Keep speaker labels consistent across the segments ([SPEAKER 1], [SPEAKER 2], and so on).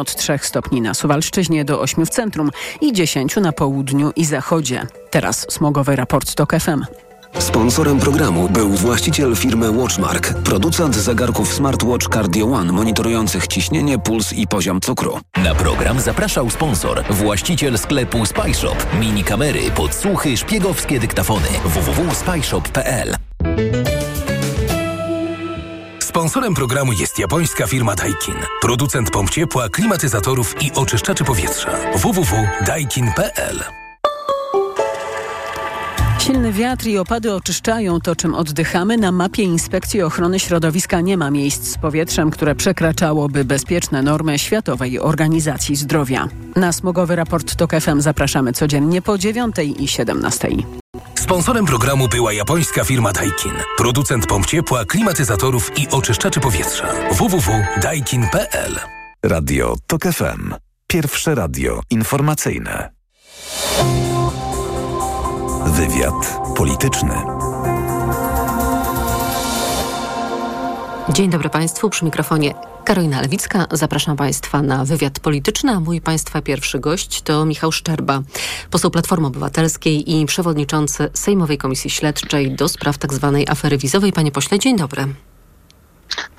[SPEAKER 1] od 3 stopni na Suwalszczyźnie do 8 w centrum i 10 na południu i zachodzie. Teraz smogowy raport TOK FM.
[SPEAKER 2] Sponsorem programu był właściciel firmy Watchmark, producent zegarków smartwatch Cardio One monitorujących ciśnienie, puls i poziom cukru.
[SPEAKER 3] Na program zapraszał sponsor, właściciel sklepu Spyshop. Mini kamery, podsłuchy, szpiegowskie dyktafony. www.spyshop.pl
[SPEAKER 4] Sponsorem programu jest japońska firma Daikin. Producent pomp ciepła, klimatyzatorów i oczyszczaczy powietrza. www.daikin.pl
[SPEAKER 1] Silny wiatr i opady oczyszczają to, czym oddychamy. Na mapie Inspekcji Ochrony Środowiska nie ma miejsc z powietrzem, które przekraczałoby bezpieczne normy Światowej Organizacji Zdrowia. Na smogowy raport TOK FM zapraszamy codziennie po 9 i 17.
[SPEAKER 4] Sponsorem programu była japońska firma Daikin. Producent pomp ciepła, klimatyzatorów i oczyszczaczy powietrza. www.daikin.pl
[SPEAKER 5] Radio TOK FM. Pierwsze radio informacyjne. Wywiad polityczny.
[SPEAKER 6] Dzień dobry Państwu, przy mikrofonie Karolina Lewicka. Zapraszam Państwa na wywiad polityczny, a mój Państwa pierwszy gość to Michał Szczerba, poseł Platformy Obywatelskiej i przewodniczący Sejmowej Komisji Śledczej do spraw tzw. Tak afery wizowej. Panie pośle, dzień dobry.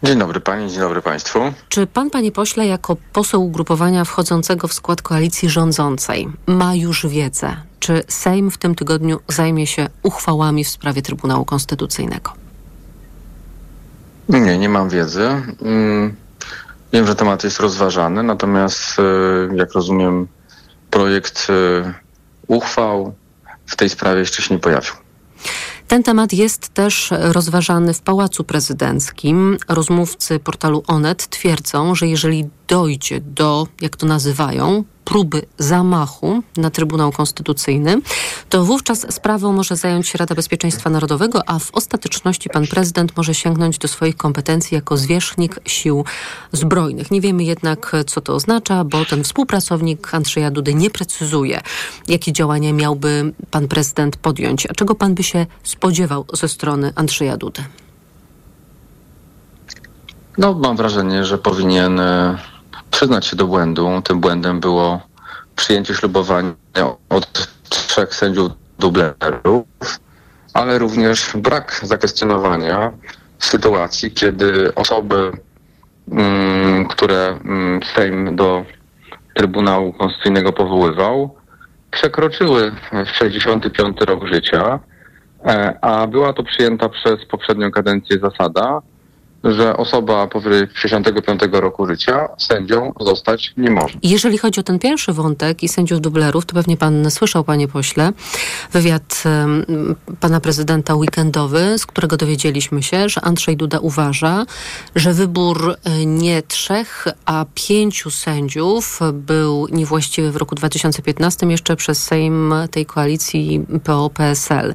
[SPEAKER 7] Dzień dobry Pani, dzień dobry Państwu.
[SPEAKER 6] Czy Pan, Panie pośle, jako poseł ugrupowania wchodzącego w skład koalicji rządzącej ma już wiedzę, czy Sejm w tym tygodniu zajmie się uchwałami w sprawie Trybunału Konstytucyjnego?
[SPEAKER 7] Nie, nie mam wiedzy. Mm, wiem, że temat jest rozważany, natomiast e, jak rozumiem, projekt e, uchwał w tej sprawie jeszcze się nie pojawił.
[SPEAKER 6] Ten temat jest też rozważany w Pałacu Prezydenckim. Rozmówcy portalu Onet twierdzą, że jeżeli dojdzie do, jak to nazywają, próby zamachu na Trybunał Konstytucyjny, to wówczas sprawą może zająć się Rada Bezpieczeństwa Narodowego, a w ostateczności pan prezydent może sięgnąć do swoich kompetencji jako zwierzchnik sił zbrojnych. Nie wiemy jednak, co to oznacza, bo ten współpracownik Andrzeja Dudy nie precyzuje, jakie działania miałby pan prezydent podjąć. A czego pan by się spodziewał ze strony Andrzeja Dudy?
[SPEAKER 7] No, mam wrażenie, że powinien e, przyznać się do błędu. Tym błędem było przyjęcie ślubowania od trzech sędziów dublerów, ale również brak zakwestionowania sytuacji, kiedy osoby, mm, które mm, Sejm do Trybunału Konstytucyjnego powoływał, przekroczyły 65 rok życia, e, a była to przyjęta przez poprzednią kadencję zasada, że osoba powyżej 65 roku życia sędzią zostać nie może.
[SPEAKER 6] Jeżeli chodzi o ten pierwszy wątek i sędziów dublerów, to pewnie pan słyszał, panie pośle, wywiad pana prezydenta weekendowy, z którego dowiedzieliśmy się, że Andrzej Duda uważa, że wybór e, nie trzech, a pięciu sędziów był niewłaściwy w roku 2015 jeszcze przez Sejm tej koalicji PO-PSL.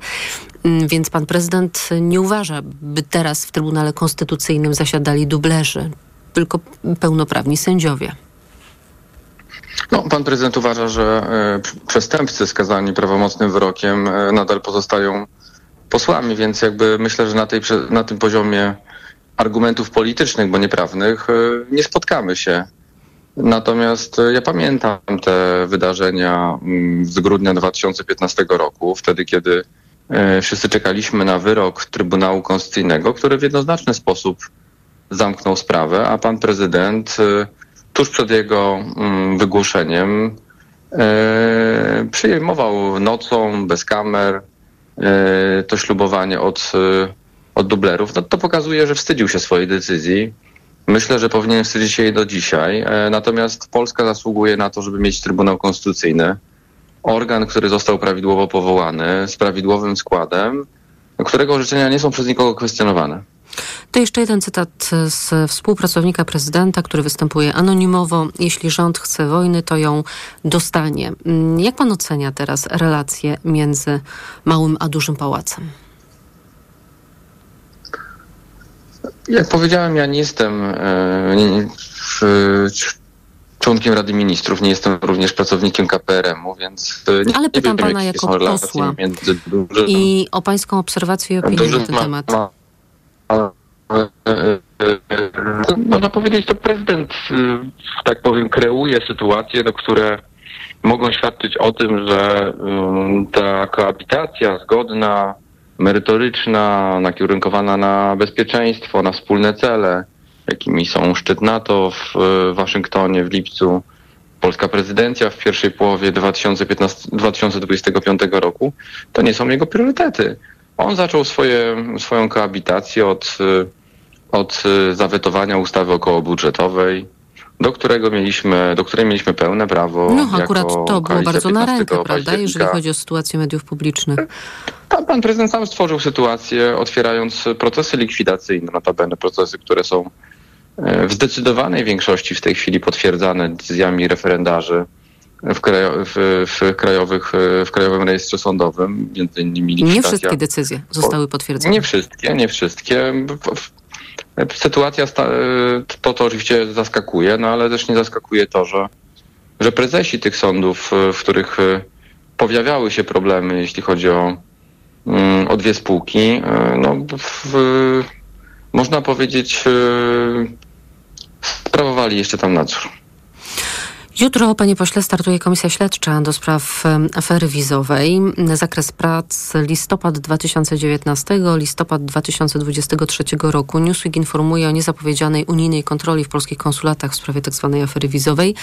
[SPEAKER 6] Mm, więc pan prezydent nie uważa, by teraz w Trybunale Konstytucyjnym zasiadali dublerzy, tylko pełnoprawni sędziowie.
[SPEAKER 7] No, pan prezydent uważa, że y, przestępcy skazani prawomocnym wyrokiem y, nadal pozostają posłami, więc jakby myślę, że na, tej, na tym poziomie argumentów politycznych, bo nieprawnych, y, nie spotkamy się. Natomiast ja pamiętam te wydarzenia mm, z grudnia 2015 roku, wtedy kiedy E, wszyscy czekaliśmy na wyrok Trybunału Konstytucyjnego, który w jednoznaczny sposób zamknął sprawę, a pan prezydent e, tuż przed jego mm, wygłoszeniem e, przyjmował nocą, bez kamer, to ślubowanie od, od dublerów. No, to pokazuje, że wstydził się swojej decyzji. Myślę, że powinien wstydzić się jej do dzisiaj. Natomiast Polska zasługuje na to, żeby mieć Trybunał Konstytucyjny organ, który został prawidłowo powołany, z prawidłowym składem, którego orzeczenia nie są przez nikogo kwestionowane.
[SPEAKER 6] To jeszcze jeden cytat z współpracownika prezydenta, który występuje anonimowo. Jeśli rząd chce wojny, to ją dostanie. Jak pan ocenia teraz relacje między małym a dużym pałacem?
[SPEAKER 7] Jak powiedziałem, ja nie jestem e, członkiem Rady Ministrów, nie jestem również pracownikiem KPRM-u, więc
[SPEAKER 6] e, nie, Ale pytam nie wiem, pana jako posła dużym, i o pańską obserwację i opinię na ten temat. Ma,
[SPEAKER 7] ma, można powiedzieć, to prezydent, tak powiem, kreuje sytuacje, no, które mogą świadczyć o tym, że ta koabitacja zgodna, merytoryczna, nakierunkowana na bezpieczeństwo, na wspólne cele, jakimi są szczyt NATO w Waszyngtonie w lipcu, polska prezydencja w pierwszej połowie 2015, 2025 roku, to nie są jego priorytety. On zaczął swoje, swoją koabitację od, od zawetowania ustawy okołobudżetowej, do którego mieliśmy, do której mieliśmy pełne prawo.
[SPEAKER 6] No akurat to było bardzo na rękę, prawda, jeżeli chodzi o sytuację mediów publicznych.
[SPEAKER 7] Pan, pan prezydent sam stworzył sytuację, otwierając procesy likwidacyjne, notabene procesy, które są w zdecydowanej większości w tej chwili potwierdzane decyzjami referendarzy w, krajo, w, w, krajowych, w Krajowym Rejestrze Sądowym, między innymi
[SPEAKER 6] Nie wszystkie decyzje zostały potwierdzone.
[SPEAKER 7] Nie wszystkie, nie wszystkie. Sytuacja to, to oczywiście zaskakuje, no ale też nie zaskakuje to, że, że prezesi tych sądów, w których pojawiały się problemy, jeśli chodzi o, mm, o dwie spółki, no, w, można powiedzieć, sprawowali jeszcze tam nadzór.
[SPEAKER 6] Jutro, panie pośle, startuje Komisja Śledcza do spraw afery wizowej. Zakres prac listopad 2019, listopad 2023 roku. Newsweek informuje o niezapowiedzianej unijnej kontroli w polskich konsulatach w sprawie tzw. Tak afery wizowej.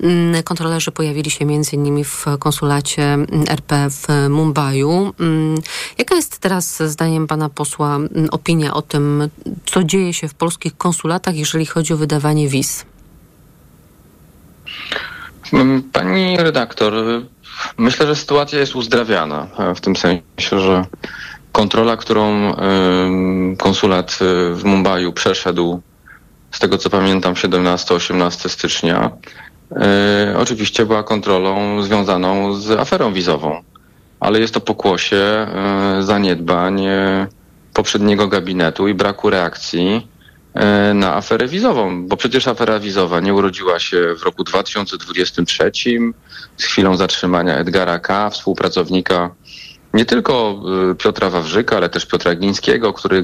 [SPEAKER 6] Mm, kontrolerzy pojawili się m.in. w konsulacie RP w Mumbaiu. Mm, jaka jest teraz, zdaniem pana posła, opinia o tym, co dzieje się w polskich konsulatach, jeżeli chodzi o wydawanie wiz?
[SPEAKER 7] Mm, pani redaktor, myślę, że sytuacja jest uzdrawiana e, w tym sensie, że kontrola, którą konsulat e, w Mumbai przeszedł, z tego co pamiętam, 17-18 stycznia, e, oczywiście była kontrolą związaną z aferą wizową, ale jest to pokłosie zaniedbań poprzedniego gabinetu i braku reakcji na aferę wizową, bo przecież afera wizowa nie urodziła się w roku 2023 z chwilą zatrzymania Edgara K., współpracownika nie tylko e, Piotra Wawrzyka, ale też Piotra Glińskiego, który,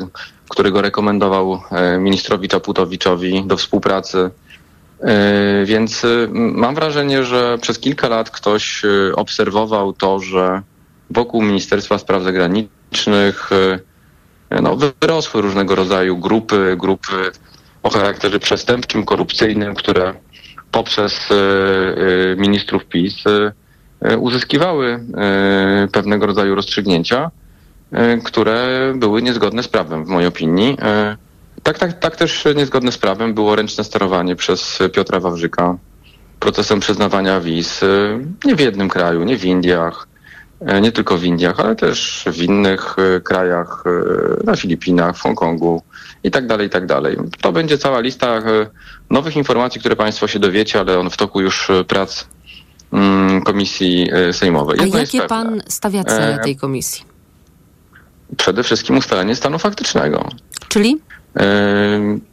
[SPEAKER 7] który go rekomendował e, ministrowi Czaputowiczowi do współpracy. Więc mam wrażenie, że przez kilka lat ktoś obserwował to, że wokół Ministerstwa Spraw Zagranicznych no, wyrosły różnego rodzaju grupy, grupy o charakterze przestępczym, korupcyjnym, które poprzez e, e, ministrów PiS e, uzyskiwały pewnego rodzaju rozstrzygnięcia, które były niezgodne z prawem, w mojej opinii. Tak, tak, tak też niezgodne z prawem było ręczne sterowanie przez Piotra Wawrzyka procesem przyznawania wiz nie w jednym kraju, nie w Indiach, nie tylko w Indiach, ale też w innych e, krajach, e, na Filipinach, w Hongkongu i tak dalej, i tak dalej. To będzie cała lista nowych informacji, które Państwo się dowiecie, ale on w toku już prac mm, komisji sejmowej.
[SPEAKER 6] A jakie pan stawia cele tej komisji?
[SPEAKER 7] Przede wszystkim ustalenie stanu faktycznego.
[SPEAKER 6] Czyli?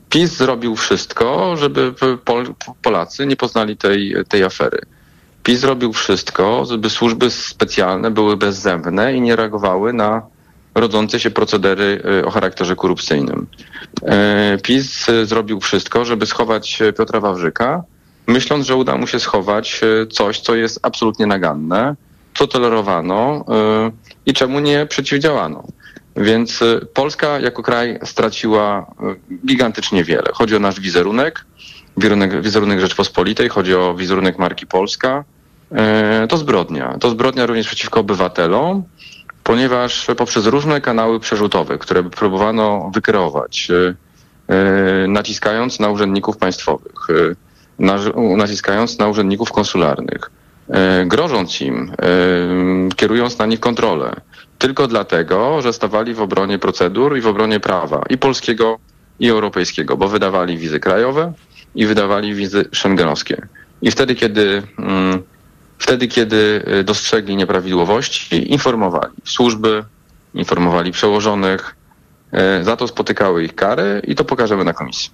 [SPEAKER 7] PiS zrobił wszystko, żeby Polacy nie poznali tej, tej afery. PiS zrobił wszystko, żeby służby specjalne były bezzębne i nie reagowały na rodzące się procedery y, o charakterze korupcyjnym. Y, PiS zrobił wszystko, żeby schować Piotra Wawrzyka, myśląc, że uda mu się schować y, coś, co jest absolutnie naganne, co tolerowano i czemu nie przeciwdziałano. Więc Polska jako kraj straciła gigantycznie wiele. Chodzi o nasz wizerunek, wizerunek, wizerunek Rzeczpospolitej, chodzi o wizerunek marki Polska. E, to zbrodnia. To zbrodnia również przeciwko obywatelom, ponieważ poprzez różne kanały przerzutowe, które próbowano wykreować, e, e, naciskając na urzędników państwowych, naciskając na urzędników konsularnych, grożąc im, kierując na nich kontrolę, tylko dlatego, że stawali w obronie procedur i w obronie prawa i polskiego, i europejskiego, bo wydawali wizy krajowe i wydawali wizy szengenowskie. I wtedy, kiedy mm, Wtedy, kiedy y, dostrzegli nieprawidłowości, informowali służby, informowali przełożonych, za to spotykały ich kary i to pokażemy na komisji.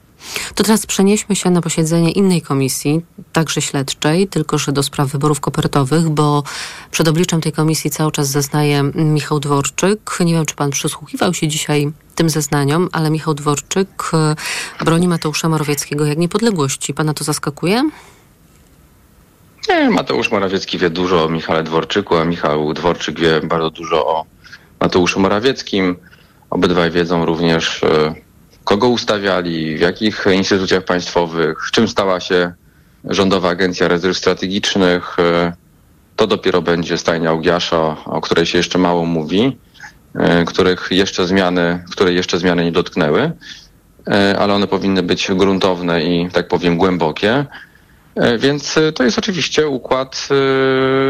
[SPEAKER 6] To teraz przenieśmy się na posiedzenie innej komisji, także śledczej, tylko że do spraw wyborów kopertowych, bo przed obliczem tej komisji cały czas zeznaje Michał Dworczyk. Nie wiem, czy pan przysłuchiwał się dzisiaj tym zeznaniom, ale Michał Dworczyk e, broni Mateusza Morawieckiego jak niepodległości. Pana to zaskakuje?
[SPEAKER 7] Nie, Mateusz Morawiecki wie dużo o Michale Dworczyku, a Michał Dworczyk wie bardzo dużo o Mateuszu Morawieckim. Obydwaj wiedzą również, e, kogo ustawiali, w jakich instytucjach państwowych, czym stała się Rządowa Agencja Rezerw Strategicznych. E, to dopiero będzie stajnia Ugiasza, o której się jeszcze mało mówi, e, których jeszcze zmiany, której jeszcze zmiany nie dotknęły, ale one powinny być gruntowne i, tak powiem, głębokie. Więc to jest oczywiście układ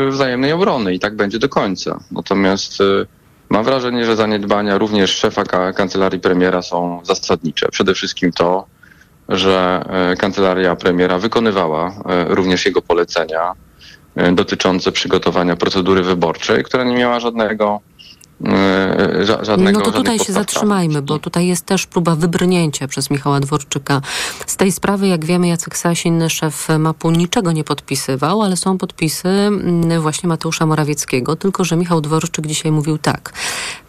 [SPEAKER 7] wzajemnej obrony i tak będzie do końca. Natomiast Mam wrażenie, że zaniedbania również szefa kancelarii premiera są zasadnicze. Przede wszystkim to, że e, kancelaria premiera wykonywała e, również jego polecenia e, dotyczące przygotowania procedury wyborczej, która nie miała żadnego E, żadnego.
[SPEAKER 6] No to tutaj się zatrzymajmy, bo tutaj jest też próba wybrnięcia przez Michała Dworczyka. Z tej sprawy, jak wiemy, Jacek Sasin, szef MAP-u, niczego nie podpisywał, ale są podpisy mm, właśnie Mateusza Morawieckiego, tylko że Michał Dworczyk dzisiaj mówił tak.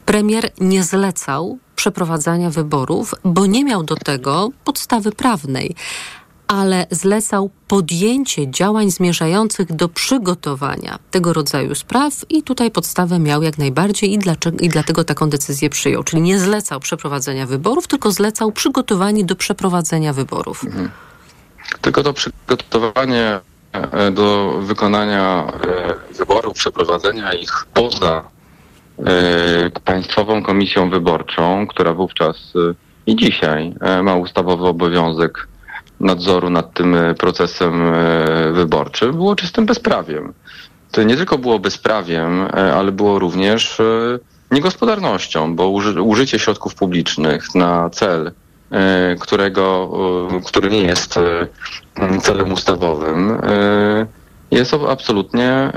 [SPEAKER 6] Premier nie zlecał przeprowadzania wyborów, bo nie miał do tego podstawy prawnej ale zlecał podjęcie działań zmierzających do przygotowania tego rodzaju spraw i tutaj podstawę miał jak najbardziej i, dlaczego, i dlatego taką decyzję przyjął. Czyli nie zlecał przeprowadzenia wyborów, tylko zlecał przygotowanie do przeprowadzenia wyborów. Mhm.
[SPEAKER 7] Tylko to przygotowanie e, do wykonania e, wyborów, przeprowadzenia ich poza e, Państwową Komisją Wyborczą, która wówczas i dzisiaj ma ustawowy obowiązek nadzoru nad tym e, procesem e, wyborczym było czystym bezprawiem. To nie tylko było bezprawiem, e, ale było również niegospodarnością, bo użycie środków publicznych na cel, którego, który nie jest celem ustawowym, jest absolutnie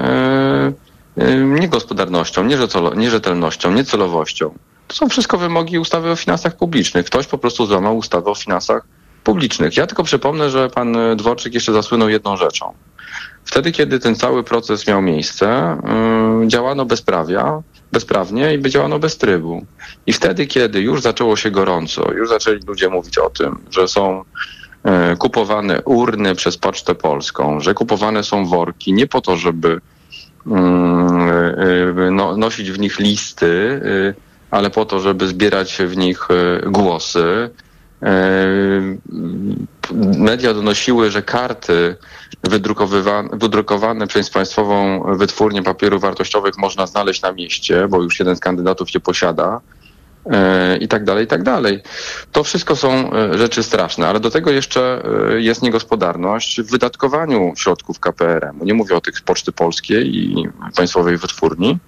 [SPEAKER 7] niegospodarnością, nierzetelnością, niecelowością. To są wszystko wymogi ustawy o finansach publicznych. Ktoś po prostu złamał ustawę o finansach publicznych. Ja tylko przypomnę, że pan Dworczyk jeszcze zasłynął jedną rzeczą. Wtedy, kiedy ten cały proces miał miejsce, yy, działano bezprawia, bezprawnie i działano bez trybu. I wtedy, kiedy już zaczęło się gorąco, już zaczęli ludzie mówić o tym, że są yy, kupowane urny przez Pocztę Polską, że kupowane są worki nie po to, żeby yy, no, nosić w nich listy, ale po to, żeby zbierać w nich głosy, E, media donosiły, że karty wydrukowane przez państwową wytwórnię papierów wartościowych można znaleźć na mieście, bo już jeden z kandydatów je posiada e, i tak dalej, i tak dalej. To wszystko są e, rzeczy straszne, ale do tego jeszcze jest niegospodarność w wydatkowaniu środków KPRM. Nie mówię o tych Poczty Polskiej i Państwowej Wytwórni.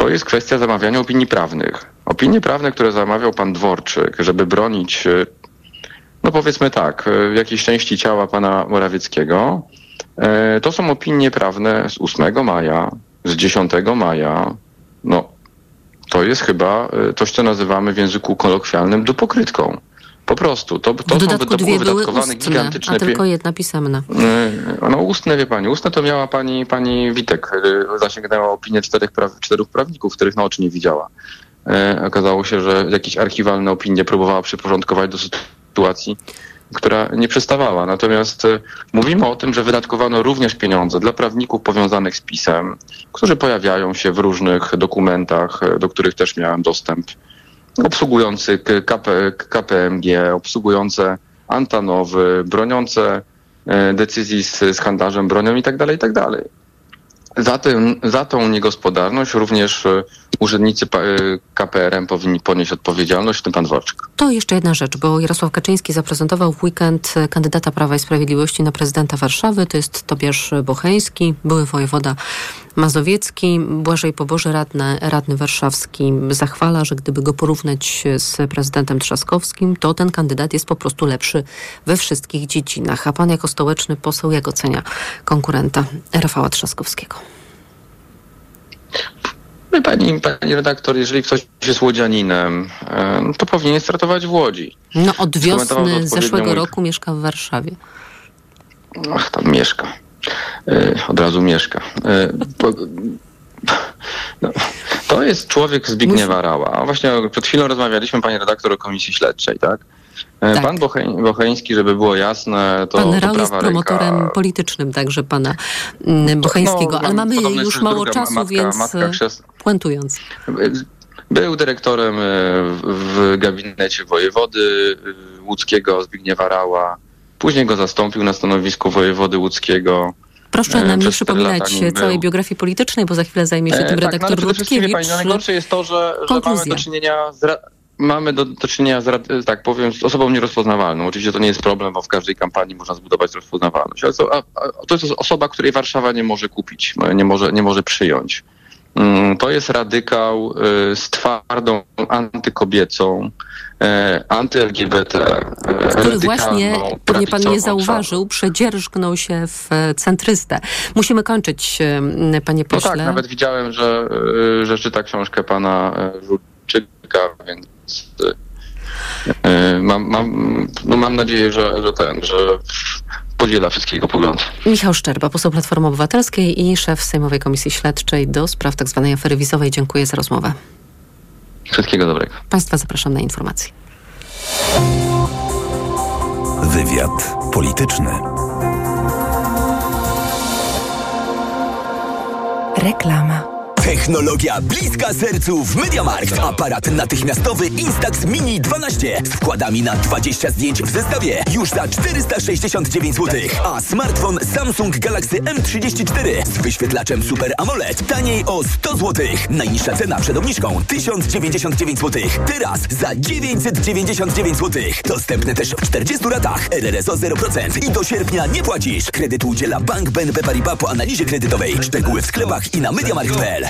[SPEAKER 7] To jest kwestia zamawiania opinii prawnych. Opinie prawne, które zamawiał pan Dworczyk, żeby bronić, e, no powiedzmy tak, e, jakiejś części ciała pana Morawieckiego, e, to są opinie prawne z 8 maja, z 10 maja. No, to jest chyba coś, co nazywamy w języku kolokwialnym dupokrytką. Po prostu. To, to,
[SPEAKER 6] w dodatku są, to dwie były wydatkowane ustne, gigantyczne... a tylko jedna pisemna.
[SPEAKER 7] No ustne, wie pani. Ustne to miała pani, pani Witek. Zasięgnęła opinię czterech, praw, czterech prawników, których na oczy nie widziała. E, okazało się, że jakieś archiwalne opinie próbowała przyporządkować do sytuacji, która nie przestawała. Natomiast e, mówimy o tym, że wydatkowano również pieniądze dla prawników powiązanych z PiSem, którzy pojawiają się w różnych dokumentach, e, do których też miałem dostęp, obsługujący KP, KPMG, obsługujące Antanowy, broniące decyzji z, z handlarzem bronią i tak dalej, i tak. Za, tym, za tą niegospodarność również e, urzędnicy e, KPRM powinni ponieść odpowiedzialność, w tym pan Dworczyk.
[SPEAKER 6] To jeszcze jedna rzecz, bo Jarosław Kaczyński zaprezentował w weekend kandydata Prawa i Sprawiedliwości na prezydenta Warszawy. To jest Tobiasz Bocheński, były wojewoda mazowiecki. Błażej Poboże, radny, radny warszawski, zachwala, że gdyby go porównać z prezydentem Trzaskowskim, to ten kandydat jest po prostu lepszy we wszystkich dziedzinach. A pan jako stołeczny poseł, jak ocenia konkurenta Rafała Trzaskowskiego?
[SPEAKER 7] No pani, pani redaktor, jeżeli ktoś jest łodzianinem, to powinien startować w Łodzi.
[SPEAKER 6] No od wiosny zeszłego roku mieszka w Warszawie.
[SPEAKER 7] Ach, tam mieszka. E, od razu mieszka. E, no, to jest człowiek Zbigniewa Rała. Właśnie przed chwilą rozmawialiśmy, pani redaktor, o komisji śledczej, tak? Tak. Pan Bocheń, Bocheński, żeby było jasne, to.
[SPEAKER 6] Pan Rał jest promotorem ręka. politycznym także pana mm, Bocheńskiego, no, ale mamy już mało czasu, matka, więc matka krzes... puentując.
[SPEAKER 7] Był dyrektorem w gabinecie wojewody łódzkiego Zbigniewa Rała. Później go zastąpił na stanowisku wojewody łódzkiego.
[SPEAKER 6] Proszę nam nie przypominać całej biografii politycznej, bo za chwilę zajmie się e, tym tak, redaktor no, Rutkiewicz.
[SPEAKER 7] Pani, najgorsze jest to, że, że mamy do czynienia z mamy do, do czynienia z, tak powiem, z osobą nierozpoznawalną. Oczywiście to nie jest problem, bo w każdej kampanii można zbudować rozpoznawalność. Ale to, a, a, to jest osoba, której Warszawa nie może kupić, nie może, nie może przyjąć. Mm, to jest radykał y, z twardą antykobiecą, y, anty-LGBT.
[SPEAKER 6] Y, Który właśnie, pewnie pan nie zauważył, przedzierżgnął się w centrystę. Musimy kończyć, panie pośle.
[SPEAKER 7] No tak, nawet widziałem, że, że czyta książkę pana Więc mam, mam, no mam nadzieję, że, że ten, że podziela wszystkiego pogląd.
[SPEAKER 6] Michał Szczerba, poseł Platformy Obywatelskiej i szef Sejmowej Komisji Śledczej do spraw tzw. Tak afery wizowej. Dziękuję za rozmowę.
[SPEAKER 7] Wszystkiego dobrego.
[SPEAKER 6] Państwa zapraszam na informacje.
[SPEAKER 5] Wywiad polityczny.
[SPEAKER 8] Reklama. Technologia bliska sercu w MediaMarkt. Aparat natychmiastowy Instax Mini 12 z wkładami na 20 zdjęć w zestawie już za 469 zł. A smartfon Samsung Galaxy M34 z wyświetlaczem Super AMOLED taniej o 100 zł. Najniższa cena przed obniżką 1099 zł. Teraz za 999 zł. Dostępne też w 40 ratach. RRSO 0% i do sierpnia nie płacisz. Kredyt udziela Bank BNP Paribas po analizie kredytowej. Szczegóły w sklepach i na MediaMarkt.pl.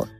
[SPEAKER 9] out.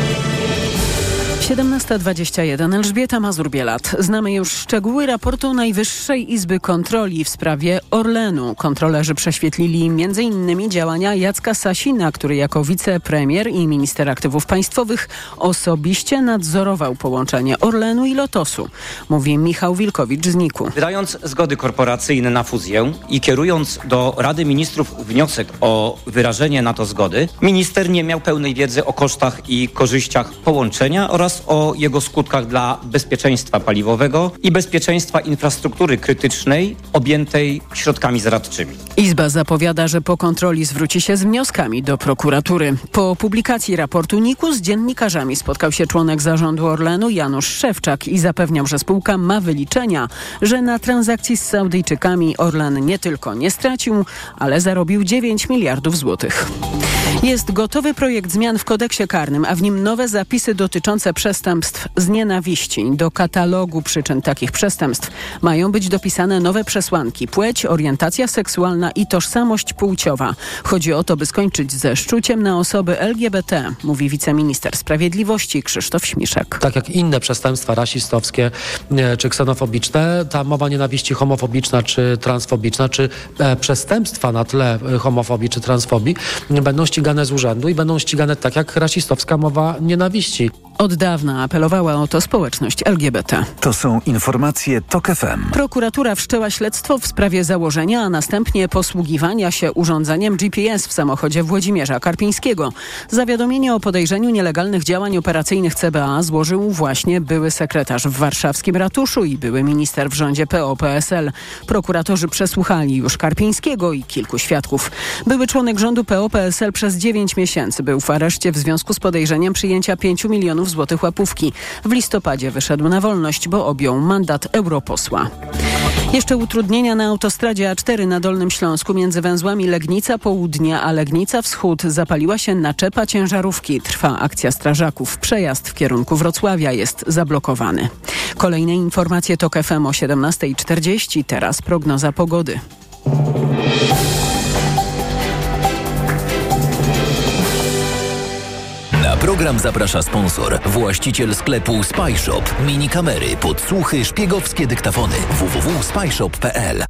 [SPEAKER 1] 17.21 Elżbieta Mazur-Bielat. Znamy już szczegóły raportu Najwyższej Izby Kontroli w sprawie Orlenu. Kontrolerzy prześwietlili m.in. działania Jacka Sasina, który jako wicepremier i minister aktywów państwowych osobiście nadzorował połączenie Orlenu i Lotosu. Mówi Michał Wilkowicz z NIK-u.
[SPEAKER 10] Wydając zgody korporacyjne na fuzję i kierując do Rady Ministrów wniosek o wyrażenie na to zgody, minister nie miał pełnej wiedzy o kosztach i korzyściach połączenia oraz o jego skutkach dla bezpieczeństwa paliwowego i bezpieczeństwa infrastruktury krytycznej objętej środkami zaradczymi.
[SPEAKER 1] Izba zapowiada, że po kontroli zwróci się z wnioskami do prokuratury. Po publikacji raportu NIK-u z dziennikarzami spotkał się członek zarządu Orlenu Janusz Szewczak i zapewniał, że spółka ma wyliczenia, że na transakcji z Saudyjczykami Orlen nie tylko nie stracił, ale zarobił 9 miliardów złotych. Jest gotowy projekt zmian w kodeksie karnym, a w nim nowe zapisy dotyczące przestępstw z nienawiści. Do katalogu przyczyn takich przestępstw mają być dopisane nowe przesłanki: płeć, orientacja seksualna i tożsamość płciowa. Chodzi o to, by skończyć ze szczuciem na osoby LGBT, mówi wiceminister sprawiedliwości Krzysztof Śmiszek.
[SPEAKER 11] Tak jak inne przestępstwa rasistowskie czy ksenofobiczne, ta mowa nienawiści homofobiczna czy transfobiczna, czy e, przestępstwa na tle e, homofobii czy transfobii będą ścigane z urzędu i będą ścigane tak jak rasistowska mowa nienawiści.
[SPEAKER 1] Od dawna apelowała o to społeczność LGBT.
[SPEAKER 12] To są informacje TOK FM.
[SPEAKER 1] Prokuratura wszczęła śledztwo w sprawie założenia, a następnie posługiwania się urządzeniem GPS w samochodzie Włodzimierza Karpińskiego. Zawiadomienie o podejrzeniu nielegalnych działań operacyjnych CBA złożył właśnie były sekretarz w warszawskim ratuszu i były minister w rządzie PO-PSL. Prokuratorzy przesłuchali już Karpińskiego i kilku świadków. Były członek rządu PO-PSL przez 9 miesięcy był w areszcie w związku z podejrzeniem przyjęcia 5 milionów złotych łapówki. W listopadzie wyszedł na wolność, bo objął mandat europosła. Jeszcze utrudnienia na autostradzie A4 na Dolnym Śląsku między węzłami Legnica Południa a Legnica Wschód zapaliła się naczepa ciężarówki. Trwa akcja strażaków. Przejazd w kierunku Wrocławia jest zablokowany. Kolejne informacje to FM o 17.40. Teraz prognoza pogody.
[SPEAKER 3] Program zaprasza sponsor, właściciel sklepu Spyshop. Mini kamery, podsłuchy, szpiegowskie dyktafony. www.spyshop.pl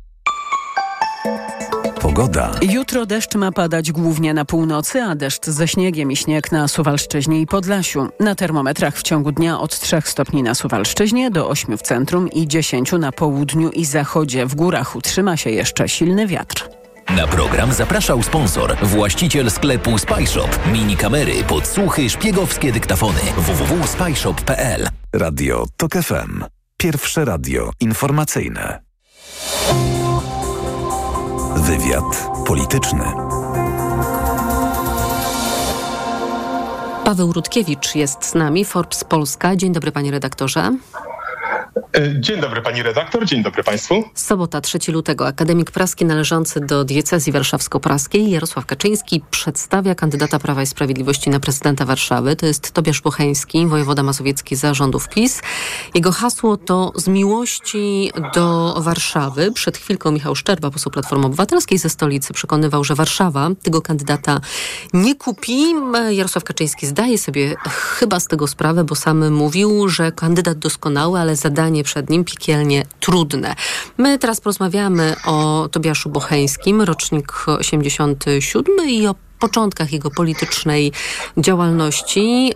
[SPEAKER 12] Pogoda.
[SPEAKER 1] Jutro deszcz ma padać głównie na północy, a deszcz ze śniegiem i śnieg na Suwalszczyźnie i Podlasiu. Na termometrach w ciągu dnia od 3 stopni na Suwalszczyźnie do 8 w centrum i 10 na południu i zachodzie. W górach utrzyma się jeszcze silny wiatr.
[SPEAKER 3] Na program zapraszał sponsor, właściciel sklepu Spyshop. Mini kamery, podsłuchy, szpiegowskie dyktafony. www.spyshop.pl
[SPEAKER 12] Radio TOK FM. Pierwsze radio informacyjne. Wywiad polityczny.
[SPEAKER 6] Paweł Rutkiewicz jest z nami, Forbes Polska. Dzień dobry panie redaktorze.
[SPEAKER 13] Dzień dobry pani redaktor, dzień dobry państwu.
[SPEAKER 6] Sobota 3 lutego. Akademik Praski należący do diecezji warszawsko-praskiej Jarosław Kaczyński przedstawia kandydata Prawa i Sprawiedliwości na prezydenta Warszawy. To jest Tobiasz Bocheński, wojewoda mazowiecki zarządów PiS. Jego hasło to z miłości do Warszawy. Przed chwilką Michał Szczerba, poseł Platformy Obywatelskiej ze stolicy, przekonywał, że Warszawa tego kandydata nie kupi. Jarosław Kaczyński zdaje sobie chyba z tego sprawę, bo sam mówił, że kandydat doskonały, ale zadanie przed nim piekielnie trudne. My teraz porozmawiamy o Tobiaszu Bocheńskim, rocznik 87 i o początkach jego politycznej działalności.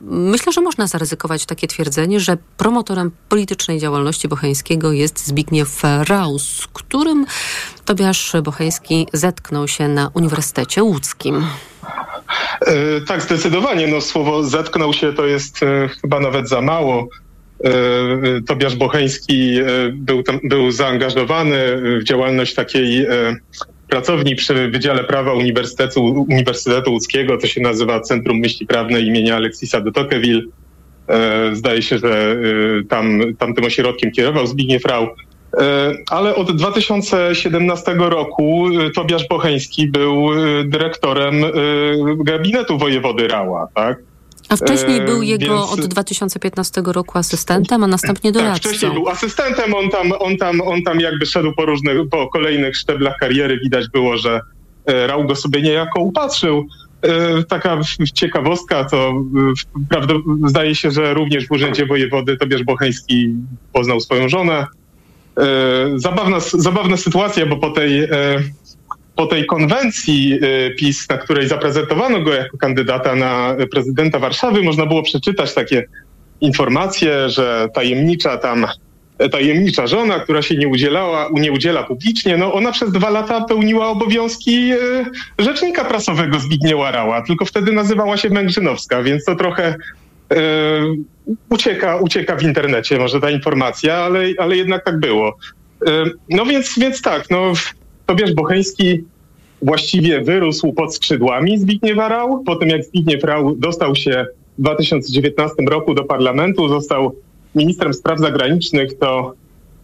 [SPEAKER 6] Myślę, że można zaryzykować takie twierdzenie, że promotorem politycznej działalności Bocheńskiego jest Zbigniew Raus, którym Tobiasz Bocheński zetknął się na Uniwersytecie Łódzkim.
[SPEAKER 13] E, tak, zdecydowanie. No, słowo zetknął się to jest e, chyba nawet za mało. E, Tobiasz Bocheński był, tam, był zaangażowany w działalność takiej pracowni przy Wydziale Prawa Uniwersytetu, Uniwersytetu Łódzkiego. To się nazywa Centrum Myśli Prawnej imienia Aleksisa de Tocqueville. Zdaje się, że tam, tam tym ośrodkiem kierował Zbigniew Rau. Ale od 2017 roku Tobiasz Bocheński był dyrektorem gabinetu wojewody Rała, tak?
[SPEAKER 6] A wcześniej był jego Więc... od 2015 roku asystentem, a następnie doradcą.
[SPEAKER 13] Tak, wcześniej był asystentem, on tam, on, tam, on tam jakby szedł po różnych, po kolejnych szczeblach kariery. Widać było, że Rał go sobie niejako upatrzył. Taka ciekawostka to prawda, zdaje się, że również w Urzędzie Wojewody Tobiasz Bocheński poznał swoją żonę. Zabawna, zabawna sytuacja, bo po tej po tej konwencji PiS, na której zaprezentowano go jako kandydata na prezydenta Warszawy, można było przeczytać takie informacje, że tajemnicza tam tajemnicza żona, która się nie udzielała, nie udziela publicznie, no ona przez dwa lata pełniła obowiązki rzecznika prasowego Zbigniewa Rała, tylko wtedy nazywała się Męgrzynowska, więc to trochę ucieka, ucieka w internecie może ta informacja, ale, ale jednak tak było. No więc, więc tak, no Tobiasz Bocheński właściwie wyrósł pod skrzydłami Zbigniewa Rau. Po tym jak Zbigniew Rau dostał się w 2019 roku do parlamentu, został ministrem spraw zagranicznych, to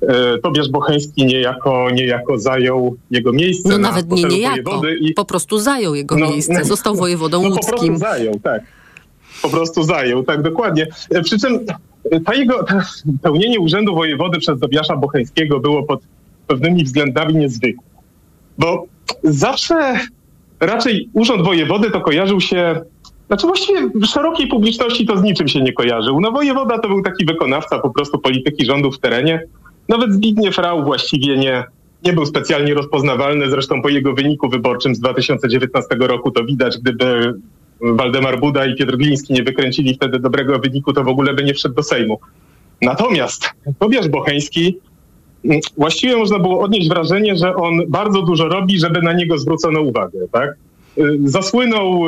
[SPEAKER 13] e, Tobiasz Bocheński niejako, niejako zajął jego miejsce.
[SPEAKER 6] No nawet nie niejako, i... po prostu zajął jego no, miejsce, został wojewodą
[SPEAKER 13] no,
[SPEAKER 6] łódzkim.
[SPEAKER 13] Po prostu zajął, tak. Po prostu zajął, tak dokładnie. E, przy czym ta jego pełnienie urzędu wojewody przez Tobiasza Bocheńskiego było pod pewnymi względami niezwykłe. Bo zawsze raczej urząd wojewody to kojarzył się znaczy właściwie w szerokiej publiczności to z niczym się nie kojarzył. No wojewoda to był taki wykonawca po prostu polityki rządu w terenie. Nawet Zbigniew Rau właściwie nie, nie był specjalnie rozpoznawalny. Zresztą po jego wyniku wyborczym z 2019 roku to widać, gdyby Waldemar Buda i Piotr Gliński nie wykręcili wtedy dobrego wyniku, to w ogóle by nie wszedł do Sejmu. Natomiast Tobiasz Bocheński, właściwie można było odnieść wrażenie, że on bardzo dużo robi, żeby na niego zwrócono uwagę, tak? Y, zasłynął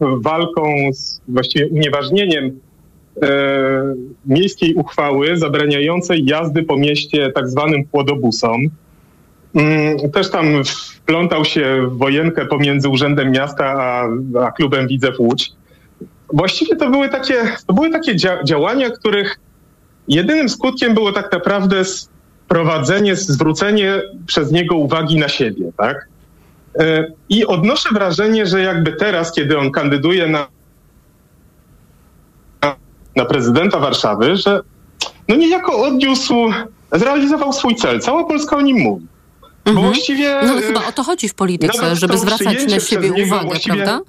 [SPEAKER 13] walką z właściwie unieważnieniem e, miejskiej uchwały zabraniającej jazdy po mieście tak zwanym płodobusom. Mm, też tam wplątał się w wojenkę pomiędzy Urzędem Miasta a, a klubem Widzew Łódź. Właściwie to były takie, to były takie dzia działania, których jedynym skutkiem było tak naprawdę sprowadzenie, zwrócenie przez niego uwagi na siebie, tak? E, I odnoszę wrażenie, że jakby teraz, kiedy on kandyduje na, na prezydenta Warszawy, że no niejako odniósł, zrealizował swój cel. Cała Polska o nim mówi. Bo mhm. właściwie...
[SPEAKER 6] No chyba o to chodzi w polityce, żeby zwracać na siebie uwagę, prawda?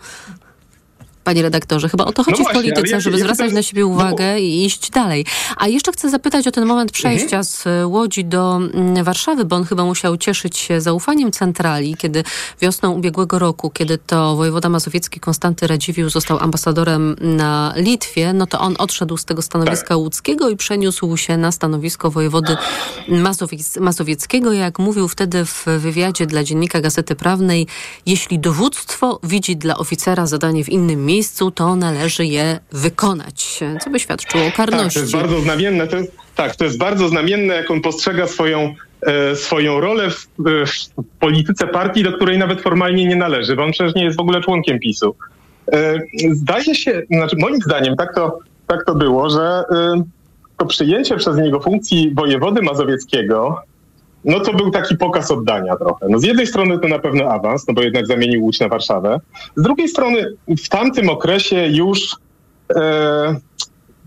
[SPEAKER 6] Panie redaktorze. Chyba o to chodzi no właśnie, w polityce, ja, żeby ja zwracać na siebie uwagę no. i iść dalej. A jeszcze chcę zapytać o ten moment przejścia mhm. z Łodzi do mm, Warszawy, bo on chyba musiał cieszyć się zaufaniem centrali, kiedy wiosną ubiegłego roku, kiedy to wojewoda mazowiecki Konstanty Radziwiłł został ambasadorem na Litwie, no to on odszedł z tego stanowiska tak. łódzkiego i przeniósł się na stanowisko wojewody Mazowiec mazowieckiego. Jak mówił wtedy w wywiadzie dla dziennika Gazety Prawnej, jeśli dowództwo widzi dla oficera zadanie w innym miejscu, miejscu, to należy je wykonać, co by świadczyło o karności.
[SPEAKER 13] Tak, to jest bardzo znamienne. To jest, tak, to jest bardzo znamienne, jak on postrzega swoją, e, swoją rolę w, w, polityce partii, do której nawet formalnie nie należy, bo on przecież nie jest w ogóle członkiem PiSu. E, zdaje się, znaczy moim zdaniem tak to, tak to było, że e, to przyjęcie przez niego funkcji wojewody mazowieckiego no to był taki pokaz oddania trochę. No z jednej strony to na pewno awans, no bo jednak zamienił Łódź na Warszawę. Z drugiej strony w tamtym okresie już e,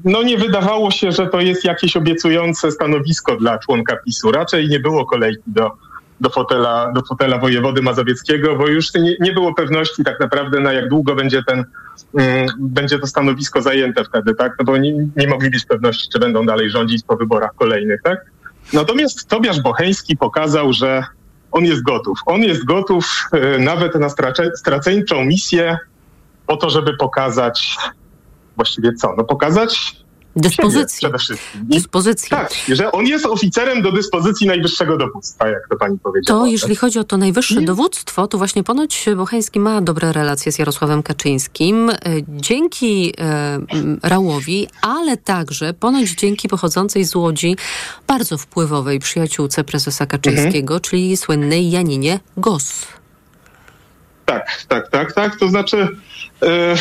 [SPEAKER 13] no nie wydawało się, że to jest jakieś obiecujące stanowisko dla członka PiSu. Raczej nie było kolejki do, do, fotela, do fotela wojewody mazowieckiego, bo już nie, nie było pewności tak naprawdę na jak długo będzie ten, mm, będzie to stanowisko zajęte wtedy, tak? No bo nie, nie mogli być pewności, czy będą dalej rządzić po wyborach kolejnych, tak? Natomiast Tobiasz Bocheński pokazał, że on jest gotów. On jest gotów e, nawet na straceńczą misję po to, żeby pokazać właściwie co? No pokazać
[SPEAKER 6] Dyspozycji.
[SPEAKER 13] Przede wszystkim.
[SPEAKER 6] Dyspozycji.
[SPEAKER 13] Tak, że on jest oficerem do dyspozycji najwyższego dowództwa, jak to pani powiedziała.
[SPEAKER 6] To jeśli chodzi o to najwyższe dowództwo, to właśnie ponoć Bocheński ma dobre relacje z Jarosławem Kaczyńskim. E, dzięki e, Rałowi, ale także ponoć dzięki pochodzącej z Łodzi bardzo wpływowej przyjaciółce prezesa Kaczyńskiego, mhm. czyli słynnej Janinie Gos.
[SPEAKER 13] Tak, tak, tak, tak. To znaczy... E,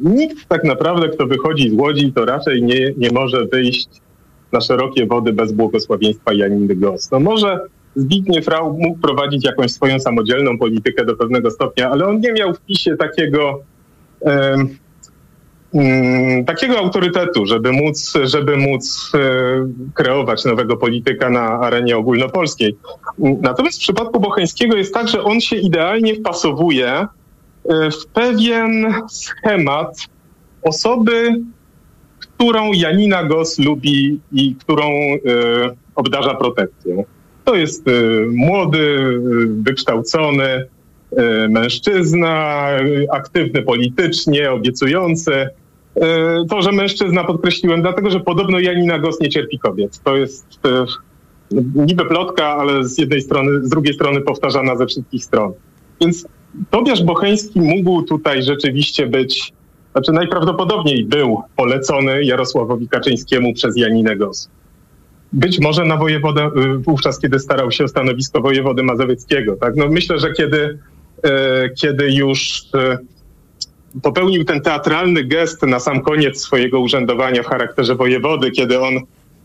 [SPEAKER 13] nikt tak naprawdę, kto wychodzi z Łodzi, to raczej nie, nie może wyjść na szerokie wody bez błogosławieństwa Janiny Gos. No może Zbigniew Rau mógł prowadzić jakąś swoją samodzielną politykę do pewnego stopnia, ale on nie miał w PiSie takiego, um, takiego autorytetu, żeby móc, żeby móc um, kreować nowego polityka na arenie ogólnopolskiej. Natomiast w przypadku Bocheńskiego jest tak, że on się idealnie wpasowuje E, w pewien schemat osoby, którą Janina Gos lubi i którą e, obdarza protekcją. To jest e, młody, wykształcony mężczyzna, aktywny politycznie, obiecujący. To, że mężczyzna podkreśliłem, dlatego że podobno Janina Gos nie cierpi kobiet. To jest niby plotka, ale z jednej strony, z drugiej strony powtarzana ze wszystkich stron. Więc Tobiasz Bocheński mógł tutaj rzeczywiście być znaczy najprawdopodobniej był polecony Jarosławowi Kaczyńskiemu przez Janinę Gos. Być może na wojewodę, y, wówczas kiedy starał się o stanowisko wojewody mazowieckiego. Tak? No myślę, że kiedy, e, kiedy już e, popełnił ten teatralny gest na sam koniec swojego urzędowania w charakterze wojewody, kiedy on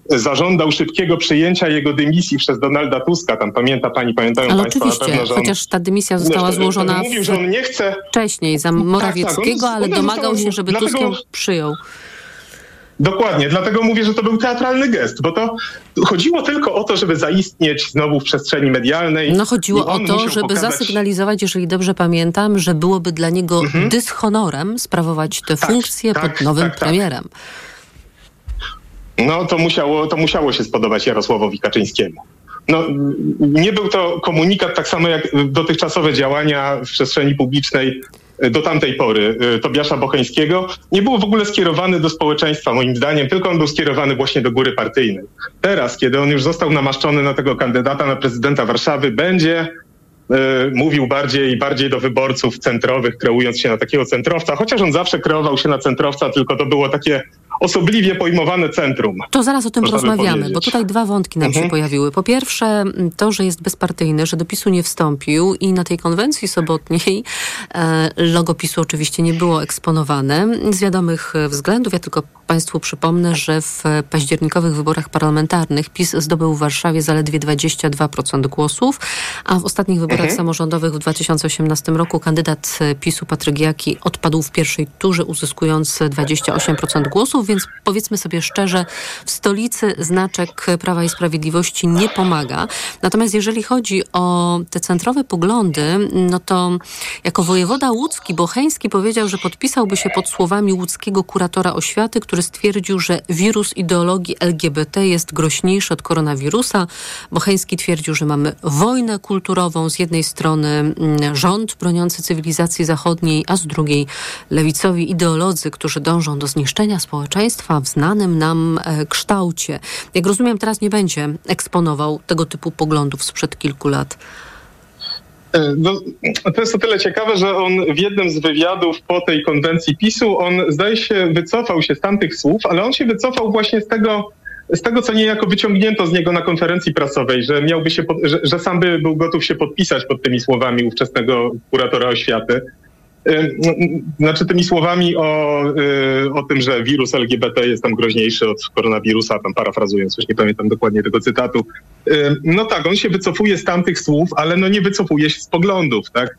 [SPEAKER 13] zażądał szybkiego przyjęcia jego dymisji przez Donalda Tuska. Tam pamięta pani, pamiętają
[SPEAKER 6] Ale
[SPEAKER 13] państwo
[SPEAKER 6] oczywiście,
[SPEAKER 13] na pewno, że on,
[SPEAKER 6] chociaż ta dymisja została złożona
[SPEAKER 13] mówił, że on nie chce
[SPEAKER 6] wcześniej za Morawieckiego,
[SPEAKER 13] tak, on-
[SPEAKER 6] ale domagał się, żeby
[SPEAKER 13] dlatego-
[SPEAKER 6] Tusk ją przyjął.
[SPEAKER 13] Dokładnie, dlatego mówię, że to był teatralny gest, bo to chodziło tylko o to, żeby zaistnieć znowu w przestrzeni medialnej.
[SPEAKER 6] No chodziło o to, żeby
[SPEAKER 13] pokazać-
[SPEAKER 6] zasygnalizować, jeżeli dobrze pamiętam, że byłoby dla niego
[SPEAKER 13] Mhm.
[SPEAKER 6] dyshonorem sprawować tę funkcję pod nowym
[SPEAKER 13] tak, tak. No to musiało, to musiało się spodobać Jarosławowi Kaczyńskiemu. No, nie był to komunikat tak samo jak dotychczasowe działania w przestrzeni publicznej y, do tamtej pory y, Tobiasza Bocheńskiego. Nie był w ogóle skierowany do społeczeństwa, moim zdaniem, tylko on był skierowany właśnie do góry partyjnej. Teraz, kiedy on już został namaszczony na tego kandydata na prezydenta Warszawy, będzie y, mówił bardziej, bardziej do wyborców centrowych, kreując się na takiego centrowca, chociaż on zawsze kreował się na centrowca, tylko to było takie osobliwie pojmowane centrum.
[SPEAKER 6] To zaraz o tym porozmawiamy,
[SPEAKER 13] powiedzieć.
[SPEAKER 6] bo tutaj dwa wątki nam się
[SPEAKER 13] Mhm.
[SPEAKER 6] pojawiły. Po pierwsze, to, że jest bezpartyjny, że do PiSu nie wstąpił i na tej konwencji sobotniej e, logo PiSu oczywiście nie było eksponowane z wiadomych względów. Ja tylko Państwu przypomnę, że w październikowych wyborach parlamentarnych PiS zdobył w Warszawie zaledwie 22% głosów, a w ostatnich wyborach
[SPEAKER 14] Mhm.
[SPEAKER 6] samorządowych w 2018 roku kandydat PiSu Patryk Jaki odpadł w pierwszej turze, uzyskując 28% głosów, więc powiedzmy sobie szczerze, w stolicy znaczek Prawa i Sprawiedliwości nie pomaga. Natomiast jeżeli chodzi o te centrowe poglądy, no to jako wojewoda łódzki Bocheński powiedział, że podpisałby się pod słowami łódzkiego kuratora oświaty, który stwierdził, że wirus ideologii LGBT jest groźniejszy od koronawirusa. Bocheński twierdził, że mamy wojnę kulturową. Z jednej strony mm, rząd broniący cywilizacji zachodniej, a z drugiej lewicowi ideolodzy, którzy dążą do zniszczenia społeczeństwa w znanym nam e, kształcie. Jak rozumiem, teraz nie będzie eksponował tego typu poglądów sprzed kilku lat.
[SPEAKER 13] E, No, to jest o tyle ciekawe, że on w jednym z wywiadów po tej konwencji PiSu, on zdaje się wycofał się z tamtych słów, ale on się wycofał właśnie z tego, z tego co niejako wyciągnięto z niego na konferencji prasowej, że miałby się, pod, że, że sam by był gotów się podpisać pod tymi słowami ówczesnego kuratora oświaty. No, Znaczy tymi słowami o, e, o tym, że wirus LGBT jest tam groźniejszy od koronawirusa, tam parafrazując, już nie pamiętam dokładnie tego cytatu. E, No tak, on się wycofuje z tamtych słów, ale no nie wycofuje się z poglądów, tak?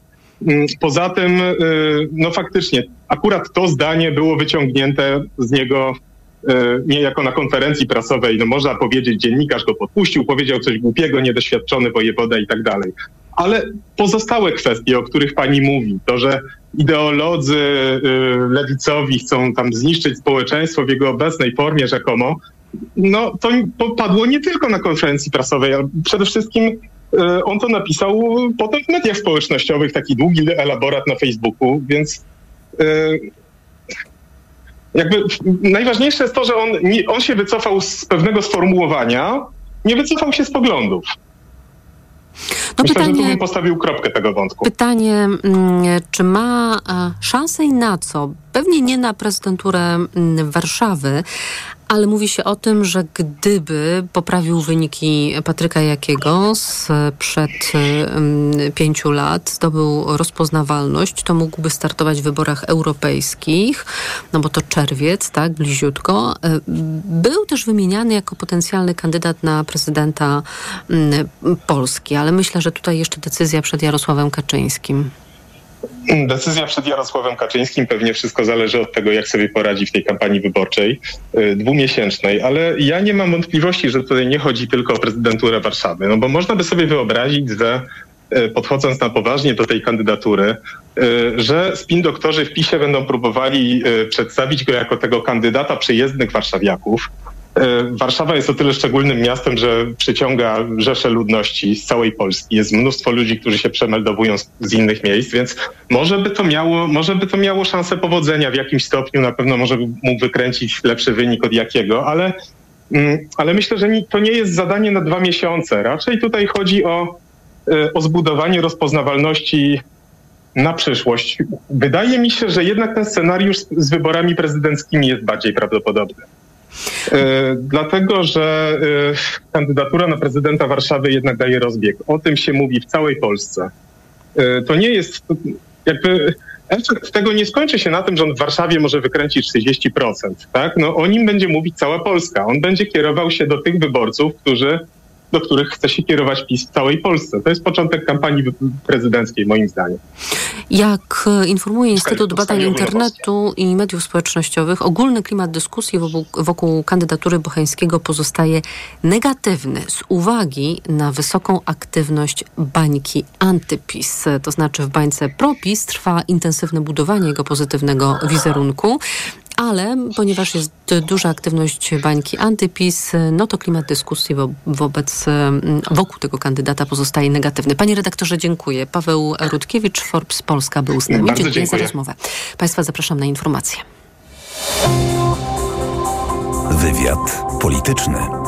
[SPEAKER 13] Poza tym, no faktycznie, akurat to zdanie było wyciągnięte z niego e, niejako na konferencji prasowej. No można powiedzieć, dziennikarz go podpuścił, powiedział coś głupiego, niedoświadczony wojewoda i tak dalej. Ale pozostałe kwestie, o których pani mówi, to, że ideolodzy y, lewicowi chcą tam zniszczyć społeczeństwo w jego obecnej formie rzekomo, no to padło nie tylko na konferencji prasowej, ale przede wszystkim y, on to napisał potem w mediach społecznościowych, taki długi elaborat na Facebooku, więc y, jakby najważniejsze jest to, że on, on się wycofał z pewnego sformułowania, nie wycofał się z poglądów.
[SPEAKER 6] No
[SPEAKER 13] Myślę, że tu
[SPEAKER 6] pytanie-
[SPEAKER 13] bym postawił kropkę tego wątku.
[SPEAKER 6] Pytanie, mm, czy ma e, szansę i na co? Pewnie nie na prezydenturę mm, Warszawy, ale mówi się o tym, że gdyby poprawił wyniki Patryka Jakiego sprzed mm, pięciu lat, zdobył rozpoznawalność, to mógłby startować w wyborach europejskich, no bo to czerwiec, tak, bliziutko. E, Był też wymieniany jako potencjalny kandydat na prezydenta mm, Polski, ale myślę, że tutaj jeszcze decyzja przed Jarosławem Kaczyńskim.
[SPEAKER 13] Decyzja przed Jarosławem Kaczyńskim pewnie wszystko zależy od tego, jak sobie poradzi w tej kampanii wyborczej y, dwumiesięcznej, ale ja nie mam wątpliwości, że tutaj nie chodzi tylko o prezydenturę Warszawy, no bo można by sobie wyobrazić, że y, podchodząc na poważnie do tej kandydatury, y, że spin doktorzy w PiSie będą próbowali przedstawić go jako tego kandydata przyjezdnych warszawiaków. Y, Warszawa jest o tyle szczególnym miastem, że przyciąga rzesze ludności z całej Polski. Jest mnóstwo ludzi, którzy się przemeldowują z, z innych miejsc, więc może by to miało, może by to miało szansę powodzenia w jakimś stopniu. Na pewno może mógł wykręcić lepszy wynik od jakiego, ale, mm, ale myślę, że to nie jest zadanie na dwa miesiące. Raczej tutaj chodzi o, y, o zbudowanie rozpoznawalności na przyszłość. Wydaje mi się, że jednak ten scenariusz z wyborami prezydenckimi jest bardziej prawdopodobny. E, dlatego, że e, kandydatura na prezydenta Warszawy jednak daje rozbieg. O tym się mówi w całej Polsce. E, to nie jest jakby efekt tego nie skończy się na tym, że on w Warszawie może wykręcić 30%. Tak? No, o nim będzie mówić cała Polska. On będzie kierował się do tych wyborców, którzy do których chce się kierować PiS w całej Polsce. To jest początek kampanii prezydenckiej, moim zdaniem.
[SPEAKER 6] Jak e, informuje Instytut Badań Internetu i Mediów Społecznościowych, ogólny klimat dyskusji wokół, wokół kandydatury Bocheńskiego pozostaje negatywny z uwagi na wysoką aktywność bańki antypis. To znaczy w bańce propis trwa intensywne budowanie jego pozytywnego wizerunku ale ponieważ jest duża aktywność bańki antypis, no to klimat dyskusji wo wobec, mm, wokół tego kandydata pozostaje negatywny. Panie redaktorze, dziękuję. Paweł Rutkiewicz, Forbes Polska był z nami. Dziękuję, dziękuję za rozmowę. Państwa zapraszam na informacje.
[SPEAKER 12] Wywiad polityczny.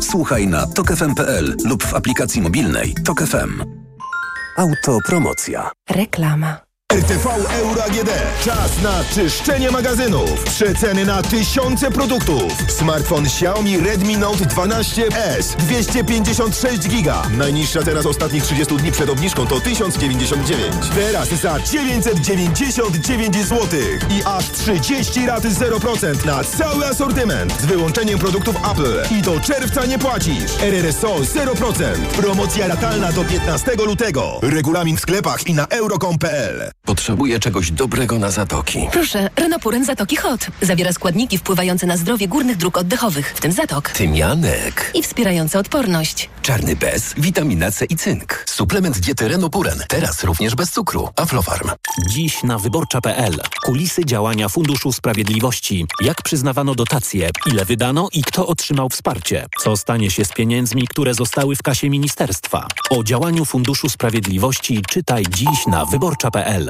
[SPEAKER 12] Słuchaj na tokefm.pl lub w aplikacji mobilnej Tok. Autopromocja.
[SPEAKER 14] Reklama.
[SPEAKER 15] RTV Euro AGD. Czas na czyszczenie magazynów. Przeceny na tysiące produktów. Smartfon Xiaomi Redmi Note 12S 256 GB. Najniższa teraz ostatnich 30 dni przed obniżką to 1099. Teraz za 999 zł. I aż 30 lat 0% na cały asortyment. Z wyłączeniem produktów Apple. I do czerwca nie płacisz. RRSO 0%. Promocja ratalna do 15 lutego. Regulamin w sklepach i na euro.com.pl.
[SPEAKER 16] Potrzebuję czegoś dobrego na zatoki.
[SPEAKER 17] Proszę, Renopuren Zatoki Hot. Zawiera składniki wpływające na zdrowie górnych dróg oddechowych, w tym zatok.
[SPEAKER 16] Tymianek.
[SPEAKER 17] I wspierające odporność.
[SPEAKER 16] Czarny bez, witamina C i cynk. Suplement diety Renopuren. Teraz również bez cukru. Aflofarm.
[SPEAKER 18] Dziś na wyborcza.pl. Kulisy działania Funduszu Sprawiedliwości. Jak przyznawano dotacje, ile wydano i kto otrzymał wsparcie. Co stanie się z pieniędzmi, które zostały w kasie ministerstwa. O działaniu Funduszu Sprawiedliwości czytaj dziś na wyborcza.pl.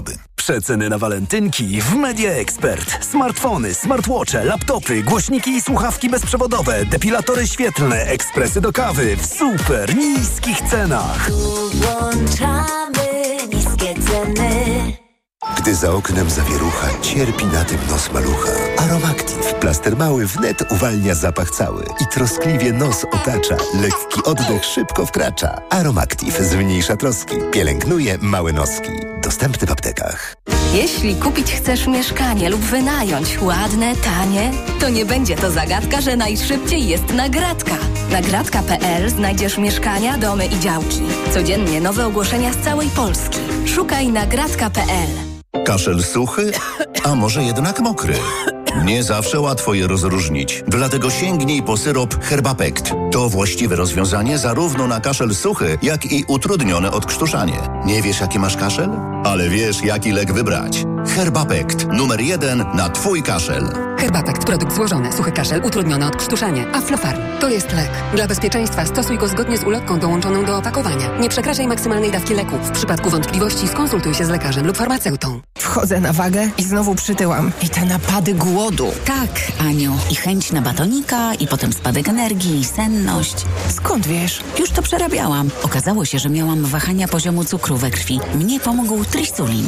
[SPEAKER 19] Przeceny na walentynki w Media Expert. Smartfony, smartwatche, laptopy, głośniki i słuchawki bezprzewodowe, depilatory świetlne, ekspresy do kawy w super niskich cenach.
[SPEAKER 20] Tu włączamy niskie ceny.
[SPEAKER 21] Gdy za oknem zawierucha, cierpi na tym nos malucha. Aromactive, plaster mały wnet uwalnia zapach cały i troskliwie nos otacza. Lekki oddech szybko wkracza. Aromactive zmniejsza troski, pielęgnuje małe noski. Dostępny w aptekach.
[SPEAKER 17] Jeśli kupić chcesz mieszkanie lub wynająć ładne, tanie, to nie będzie to zagadka, że najszybciej jest nagradka. Nagradka.pl znajdziesz mieszkania, domy i działki. Codziennie nowe ogłoszenia z całej Polski. Szukaj nagradka.pl.
[SPEAKER 5] Kaszel suchy, a może jednak mokry? Nie zawsze łatwo je rozróżnić, dlatego sięgnij po syrop Herbapekt. To właściwe rozwiązanie zarówno na kaszel suchy, jak i utrudnione odkrztuszanie. Nie wiesz, jaki masz kaszel? Ale wiesz, jaki lek wybrać. Herbapekt, numer jeden na Twój kaszel.
[SPEAKER 22] Herbapekt, produkt złożony, suchy kaszel, utrudnione odkrztuszanie. Aflofarm. To jest lek. Dla bezpieczeństwa stosuj go zgodnie z ulotką dołączoną do opakowania. Nie przekraczaj maksymalnej dawki leku. W przypadku wątpliwości skonsultuj się z lekarzem lub farmaceutą.
[SPEAKER 23] Wchodzę na wagę i znowu przytyłam. I te napady głodu.
[SPEAKER 24] Tak, Aniu. I chęć na batonika, i potem spadek energii, i senność.
[SPEAKER 23] Skąd wiesz?
[SPEAKER 24] Już to przerabiałam. Okazało się, że miałam wahania poziomu cukru we krwi. Mnie pomógł trisulin.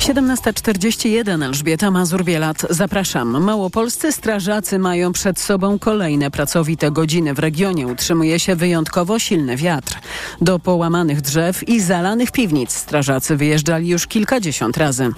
[SPEAKER 1] 17.41 Elżbieta Mazur-Bielat. Zapraszam. Małopolscy strażacy mają przed sobą kolejne pracowite godziny. W regionie utrzymuje się wyjątkowo silny wiatr. Do połamanych drzew i zalanych piwnic strażacy wyjeżdżali już kilkadziesiąt razy.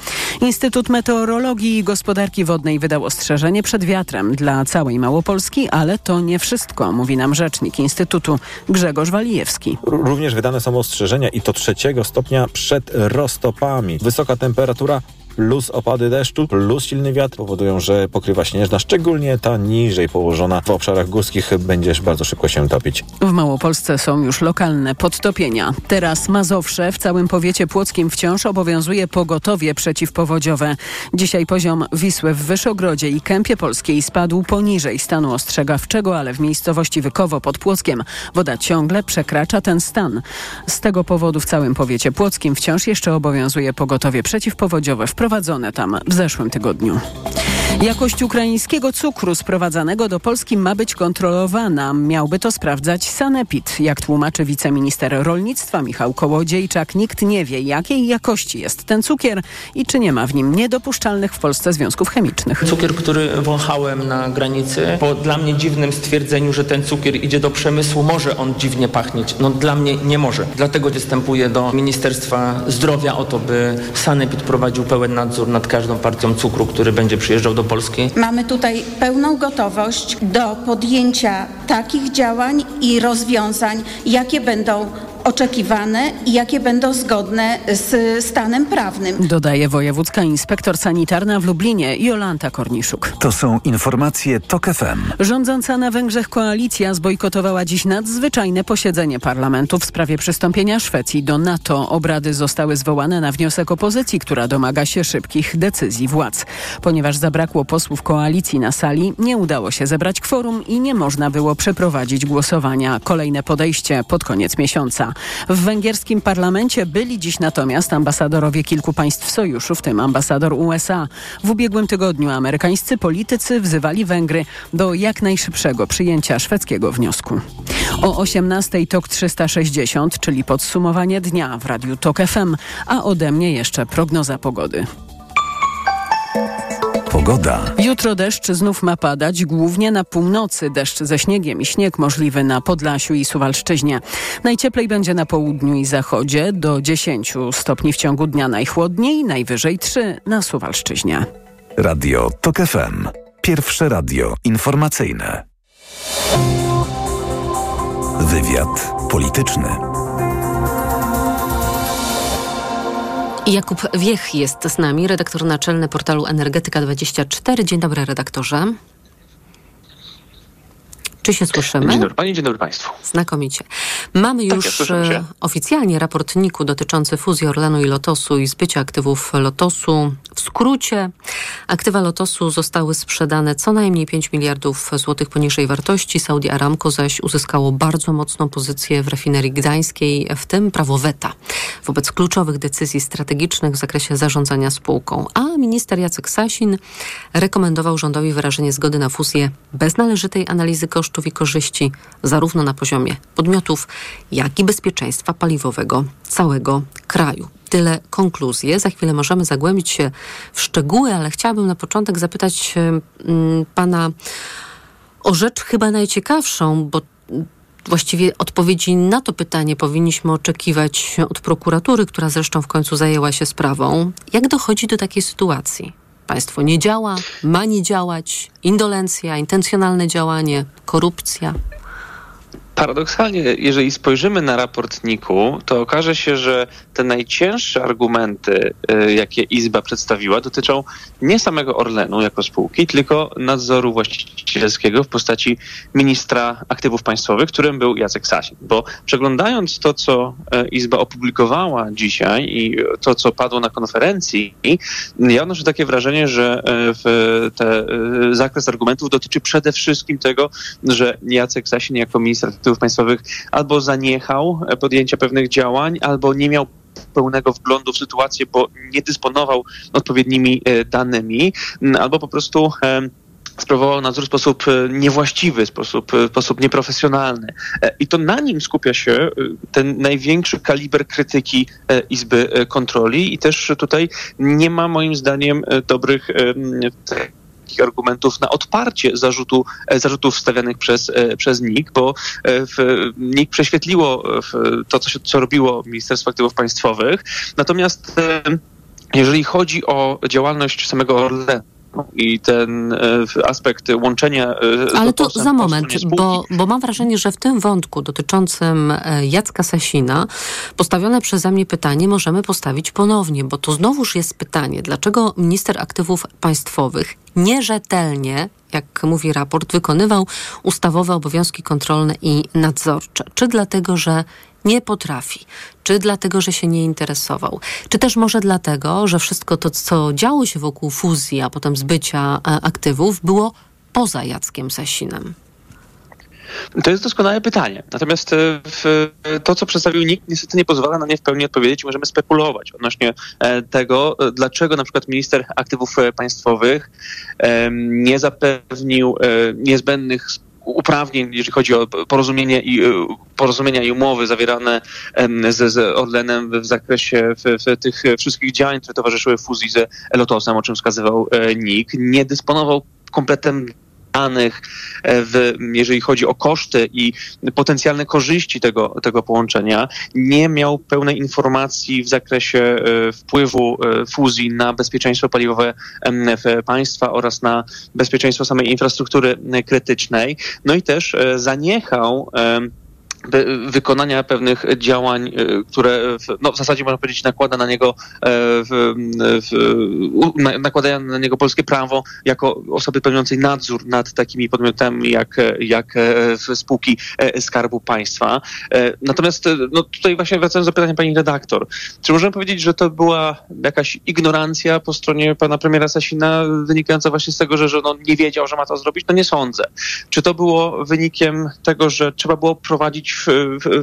[SPEAKER 1] Instytut Meteorologii i Gospodarki Wodnej wydał ostrzeżenie przed wiatrem dla całej Małopolski, ale to nie wszystko, mówi nam rzecznik Instytutu Grzegorz Walijewski.
[SPEAKER 25] Również wydane są ostrzeżenia i to trzeciego stopnia przed roztopami. Wysoka temperatura temperatura plus opady deszczu, plus silny wiatr powodują, że pokrywa śnieżna, szczególnie ta niżej położona w obszarach górskich, będziesz bardzo szybko się topić.
[SPEAKER 1] W Małopolsce są już lokalne podtopienia. Teraz Mazowsze w całym powiecie płockim wciąż obowiązuje pogotowie przeciwpowodziowe. Dzisiaj poziom Wisły w Wyszogrodzie i Kępie Polskiej spadł poniżej stanu ostrzegawczego, ale w miejscowości Wykowo pod Płockiem woda ciągle przekracza ten stan. Z tego powodu w całym powiecie płockim wciąż jeszcze obowiązuje pogotowie przeciwpowodziowe wprowadzone tam w zeszłym tygodniu. Jakość ukraińskiego cukru sprowadzanego do Polski ma być kontrolowana. Miałby to sprawdzać Sanepid. Jak tłumaczy wiceminister rolnictwa Michał Kołodziejczak, nikt nie wie, jakiej jakości jest ten cukier i czy nie ma w nim niedopuszczalnych w Polsce związków chemicznych.
[SPEAKER 26] Cukier, który wąchałem na granicy, po dla mnie dziwnym stwierdzeniu, że ten cukier idzie do przemysłu, może on dziwnie pachnieć. No dla mnie nie może. Dlatego występuję do Ministerstwa Zdrowia o to, by Sanepid prowadził pełen nadzór nad każdą partią cukru, który będzie przyjeżdżał do Polski.
[SPEAKER 27] Mamy tutaj pełną gotowość do podjęcia takich działań i rozwiązań, jakie będą oczekiwane i jakie będą zgodne z stanem prawnym.
[SPEAKER 1] Dodaje wojewódzka inspektor sanitarna w Lublinie Jolanta Korniszuk.
[SPEAKER 12] To są informacje TOK FM.
[SPEAKER 1] Rządząca na Węgrzech koalicja zbojkotowała dziś nadzwyczajne posiedzenie parlamentu w sprawie przystąpienia Szwecji do NATO. Obrady zostały zwołane na wniosek opozycji, która domaga się szybkich decyzji władz. Ponieważ zabrakło posłów koalicji na sali, nie udało się zebrać kworum i nie można było przeprowadzić głosowania. Kolejne podejście pod koniec miesiąca. W węgierskim parlamencie byli dziś natomiast ambasadorowie kilku państw sojuszu, w tym ambasador USA. W ubiegłym tygodniu amerykańscy politycy wzywali Węgry do jak najszybszego przyjęcia szwedzkiego wniosku. O 18 TOK 360, czyli podsumowanie dnia w Radiu TOK FM, a ode mnie jeszcze prognoza pogody.
[SPEAKER 12] Pogoda.
[SPEAKER 1] Jutro deszcz znów ma padać, głównie na północy. Deszcz ze śniegiem i śnieg możliwy na Podlasiu i Suwalszczyźnie. Najcieplej będzie na południu i zachodzie, do 10 stopni w ciągu dnia najchłodniej, najwyżej 3 na Suwalszczyźnie.
[SPEAKER 12] Radio TOK FM. Pierwsze radio informacyjne. Wywiad polityczny.
[SPEAKER 6] Jakub Wiech jest z nami, redaktor naczelny portalu Energetyka24. Dzień dobry, redaktorze. Czy się słyszymy?
[SPEAKER 28] Dzień dobry Pani, dzień dobry Państwu.
[SPEAKER 6] Znakomicie. Mamy
[SPEAKER 28] Tak,
[SPEAKER 6] już
[SPEAKER 28] ja się.
[SPEAKER 6] oficjalnie raport NIK-u dotyczący fuzji Orlenu i Lotosu i zbycia aktywów Lotosu. W skrócie, aktywa Lotosu zostały sprzedane co najmniej 5 miliardów złotych poniżej wartości. Saudi Aramco zaś uzyskało bardzo mocną pozycję w rafinerii gdańskiej, w tym prawo weta wobec kluczowych decyzji strategicznych w zakresie zarządzania spółką. A minister Jacek Sasin rekomendował rządowi wyrażenie zgody na fuzję bez należytej analizy kosztów i korzyści, zarówno na poziomie podmiotów, jak i bezpieczeństwa paliwowego całego kraju. Tyle konkluzje. Za chwilę możemy zagłębić się w szczegóły, ale chciałabym na początek zapytać pana o rzecz chyba najciekawszą, bo Właściwie odpowiedzi na to pytanie powinniśmy oczekiwać od prokuratury, która zresztą w końcu zajęła się sprawą. Jak dochodzi do takiej sytuacji? Państwo nie działa, ma nie działać, indolencja, intencjonalne działanie, korupcja.
[SPEAKER 29] Paradoksalnie, jeżeli spojrzymy na raport NIK-u, to okaże się, że te najcięższe argumenty, y, jakie Izba przedstawiła, dotyczą nie samego Orlenu jako spółki, tylko nadzoru właścicielskiego w postaci ministra aktywów państwowych, którym był Jacek Sasin. Bo przeglądając to, co y, Izba opublikowała dzisiaj i to, co padło na konferencji, ja odnoszę takie wrażenie, że y, te, zakres argumentów dotyczy przede wszystkim tego, że Jacek Sasin jako minister aktywów państwowych albo zaniechał podjęcia pewnych działań, albo nie miał pełnego wglądu w sytuację, bo nie dysponował odpowiednimi e, danymi, albo po prostu e, sprawował nadzór w sposób e, niewłaściwy, sposób, w sposób nieprofesjonalny. I to na nim skupia się ten największy kaliber krytyki Izby Kontroli i też tutaj nie ma moim zdaniem dobrych takich argumentów na odparcie zarzutu, e, zarzutów stawianych przez, e, przez NIK, bo e, w, NIK prześwietliło to, co, się, co robiło Ministerstwo Aktywów Państwowych. Natomiast jeżeli chodzi o działalność samego Orlenu, i ten aspekt łączenia.
[SPEAKER 6] Ale to za moment, bo, bo mam wrażenie, że w tym wątku dotyczącym Jacka Sasina postawione przeze mnie pytanie możemy postawić ponownie, bo to znowuż jest pytanie, dlaczego minister aktywów państwowych nierzetelnie, jak mówi raport, wykonywał ustawowe obowiązki kontrolne i nadzorcze. Czy dlatego, że nie potrafi, czy dlatego, że się nie interesował, czy też może dlatego, że wszystko to, co działo się wokół fuzji, a potem zbycia e, aktywów, było poza Jackiem Sasinem.
[SPEAKER 29] To jest doskonałe pytanie. Natomiast e, to, co przedstawił nikt, niestety nie pozwala na nie w pełni odpowiedzieć. Możemy spekulować odnośnie e, tego, e, dlaczego na przykład minister aktywów państwowych nie zapewnił niezbędnych uprawnień, jeżeli chodzi o porozumienie i, porozumienia i umowy zawierane z, z Orlenem w zakresie w, w tych wszystkich działań, które towarzyszyły fuzji ze Lotosem, o czym wskazywał NIK, nie dysponował kompletem danych, e, w, jeżeli chodzi o koszty i potencjalne korzyści tego, tego połączenia, nie miał pełnej informacji w zakresie e, wpływu e, fuzji na bezpieczeństwo paliwowe państwa oraz na bezpieczeństwo samej infrastruktury krytycznej. No i też zaniechał wykonania pewnych działań, e, które w, no w zasadzie można powiedzieć nakłada na niego e, w, w, nakładają na niego polskie prawo jako osoby pełniącej nadzór nad takimi podmiotami jak, jak e, spółki Skarbu Państwa. Natomiast no tutaj właśnie wracając do pytania pani redaktor, czy możemy powiedzieć, że to była jakaś ignorancja po stronie pana premiera Sasina wynikająca właśnie z tego, że, że on nie wiedział, że ma to zrobić? No nie sądzę. Czy to było wynikiem tego, że trzeba było prowadzić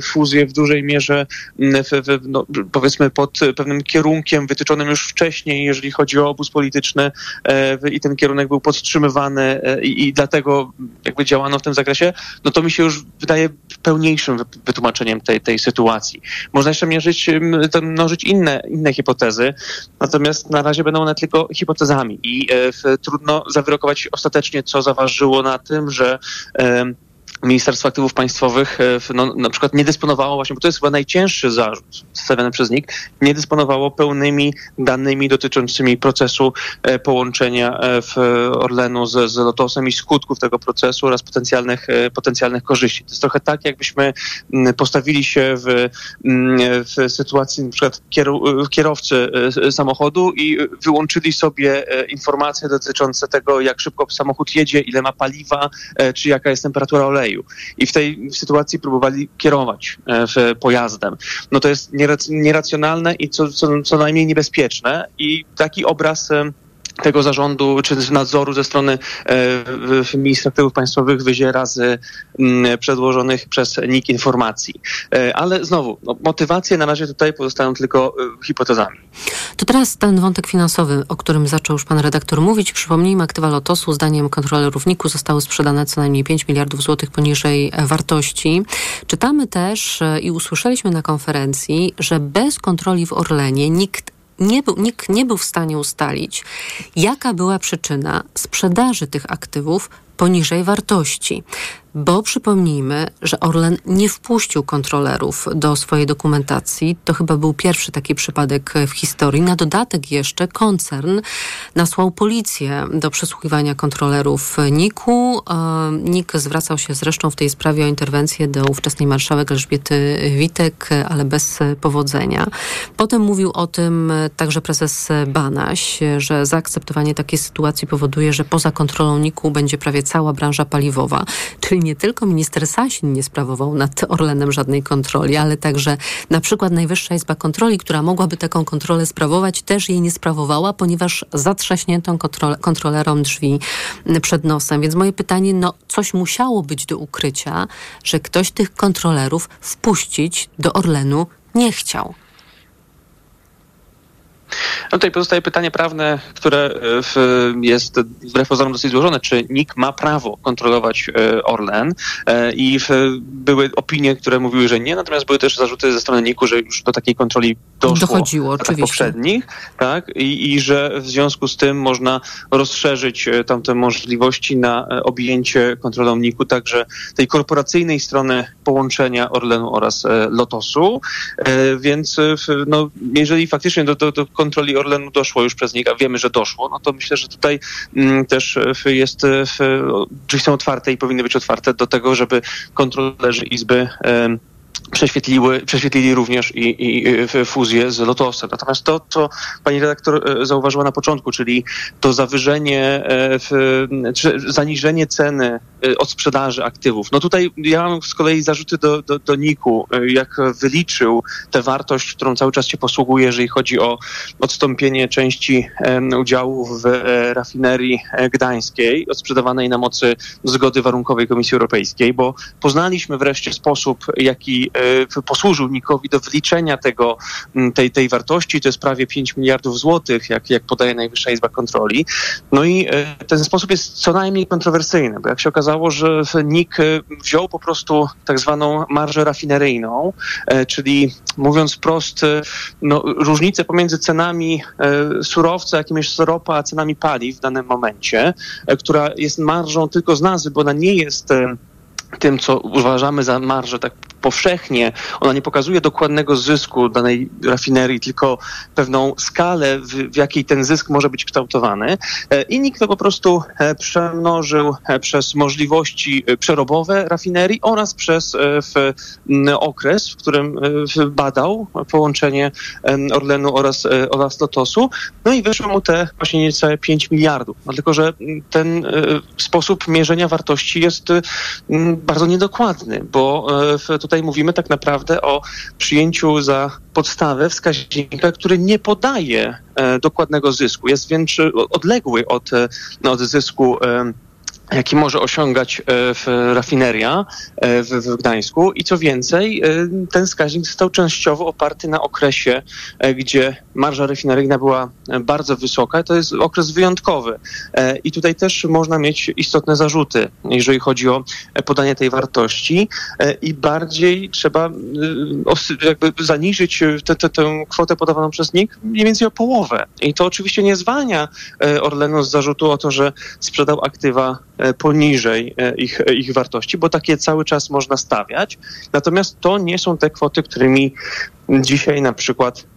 [SPEAKER 29] fuzję w dużej mierze, mm, w, w, no, powiedzmy pod pewnym kierunkiem wytyczonym już wcześniej, jeżeli chodzi o obóz polityczny e, i ten kierunek był podtrzymywany e, i, i dlatego jakby działano w tym zakresie, no to mi się już wydaje pełniejszym wytłumaczeniem tej, tej sytuacji. Można jeszcze mierzyć, mnożyć inne, inne hipotezy, natomiast na razie będą one tylko hipotezami i e, trudno zawyrokować ostatecznie, co zaważyło na tym, że Ministerstwo Aktywów Państwowych e, no, na przykład nie dysponowało właśnie, bo to jest chyba najcięższy zarzut stawiany przez NIK, nie dysponowało pełnymi danymi dotyczącymi procesu e, połączenia e, w Orlenu z, z Lotosem i skutków tego procesu oraz potencjalnych, potencjalnych korzyści. To jest trochę tak, jakbyśmy postawili się w, w sytuacji na przykład kierowcy samochodu i wyłączyli sobie informacje dotyczące tego, jak szybko samochód jedzie, ile ma paliwa, czy jaka jest temperatura oleju i w tej sytuacji próbowali kierować e, pojazdem. No to jest nieracjonalne i co, co, co najmniej niebezpieczne i taki obraz tego zarządu czy nadzoru ze strony e, ministra aktywów państwowych wyziera z mm, przedłożonych przez NIK informacji. E, ale znowu, no, motywacje na razie tutaj pozostają tylko e, hipotezami.
[SPEAKER 6] To teraz ten wątek finansowy, o którym zaczął już pan redaktor mówić. Przypomnijmy, aktywa Lotosu zdaniem kontrolerów NIK-u zostały sprzedane co najmniej 5 miliardów złotych poniżej wartości. Czytamy też e, i usłyszeliśmy na konferencji, że bez kontroli w Orlenie nikt nie był, nikt nie był w stanie ustalić, jaka była przyczyna sprzedaży tych aktywów poniżej wartości. Bo przypomnijmy, że Orlen nie wpuścił kontrolerów do swojej dokumentacji. To chyba był pierwszy taki przypadek w historii. Na dodatek jeszcze koncern nasłał policję do przesłuchiwania kontrolerów NIK-u. E, NIK zwracał się zresztą w tej sprawie o interwencję do ówczesnej marszałek Elżbiety Witek, ale bez powodzenia. Potem mówił o tym także prezes Banaś, że zaakceptowanie takiej sytuacji powoduje, że poza kontrolą NIK-u będzie prawie cała branża paliwowa, czyli nie tylko minister Sasin nie sprawował nad Orlenem żadnej kontroli, ale także na przykład Najwyższa Izba Kontroli, która mogłaby taką kontrolę sprawować, też jej nie sprawowała, ponieważ zatrzaśnięto kontrole, kontrolerom drzwi przed nosem. Więc moje pytanie, no coś musiało być do ukrycia, że ktoś tych kontrolerów wpuścić do Orlenu nie chciał.
[SPEAKER 29] No tutaj pozostaje pytanie prawne, które e, w, jest wbrew pozorom dosyć złożone. Czy NIK ma prawo kontrolować e, Orlen? E, I w, były opinie, które mówiły, że nie, natomiast były też zarzuty ze strony NIK-u, że już do takiej kontroli doszło
[SPEAKER 6] Dochodziło, oczywiście.
[SPEAKER 29] poprzednich, tak? I, I że w związku z tym można rozszerzyć tamte możliwości na objęcie kontrolą NIK-u także tej korporacyjnej strony połączenia Orlenu oraz Lotosu. Więc no, jeżeli faktycznie do, do, do kontroli Orlenu doszło już przez nich, a wiemy, że doszło, no to myślę, że tutaj mm, też jest, drzwi są otwarte i powinny być otwarte do tego, żeby kontrolerzy Izby prześwietliły, prześwietlili również i, i, i fuzję z Lotosem. Natomiast to, co pani redaktor e, zauważyła na początku, czyli to zawyżenie, e, zaniżenie ceny e, od sprzedaży aktywów. No tutaj ja mam z kolei zarzuty do, do, do NIK-u, jak wyliczył tę wartość, którą cały czas się posługuje, jeżeli chodzi o odstąpienie części udziałów w rafinerii gdańskiej, odsprzedawanej na mocy zgody warunkowej Komisji Europejskiej, bo poznaliśmy wreszcie sposób, jaki E, posłużył Nikowi do wyliczenia tego, tej, tej wartości. To jest prawie 5 miliardów złotych, jak, jak podaje Najwyższa Izba Kontroli. No i e, ten sposób jest co najmniej kontrowersyjny, bo jak się okazało, że NIK e, wziął po prostu tak zwaną marżę rafineryjną, czyli mówiąc wprost, no, różnicę pomiędzy cenami surowca, jakim jest ropa, a cenami paliw w danym momencie, która jest marżą tylko z nazwy, bo ona nie jest tym, co uważamy za marżę tak powszechnie, ona nie pokazuje dokładnego zysku danej rafinerii, tylko pewną skalę, w, w jakiej ten zysk może być kształtowany. E, I nikt to po prostu e, przemnożył e, przez możliwości przerobowe rafinerii oraz przez w, okres, w którym badał połączenie Orlenu oraz, oraz Lotosu. No i wyszło mu te właśnie niecałe 5 miliardów. No, tylko, że ten sposób mierzenia wartości jest bardzo niedokładny, bo to tutaj mówimy tak naprawdę o przyjęciu za podstawę wskaźnika, który nie podaje e, dokładnego zysku. Jest wręcz odległy od, e, od zysku e, jaki może osiągać e, w rafineria e, w, Gdańsku. I co więcej, e, ten wskaźnik został częściowo oparty na okresie, gdzie marża rafineryjna była bardzo wysoka. To jest okres wyjątkowy. I tutaj też można mieć istotne zarzuty, jeżeli chodzi o podanie tej wartości. I bardziej trzeba jakby zaniżyć tę, tę, tę kwotę podawaną przez NIK mniej więcej o połowę. I to oczywiście nie zwalnia Orlenu z zarzutu o to, że sprzedał aktywa poniżej e, ich, e, ich wartości, bo takie cały czas można stawiać. Natomiast to nie są te kwoty, którymi dzisiaj na przykład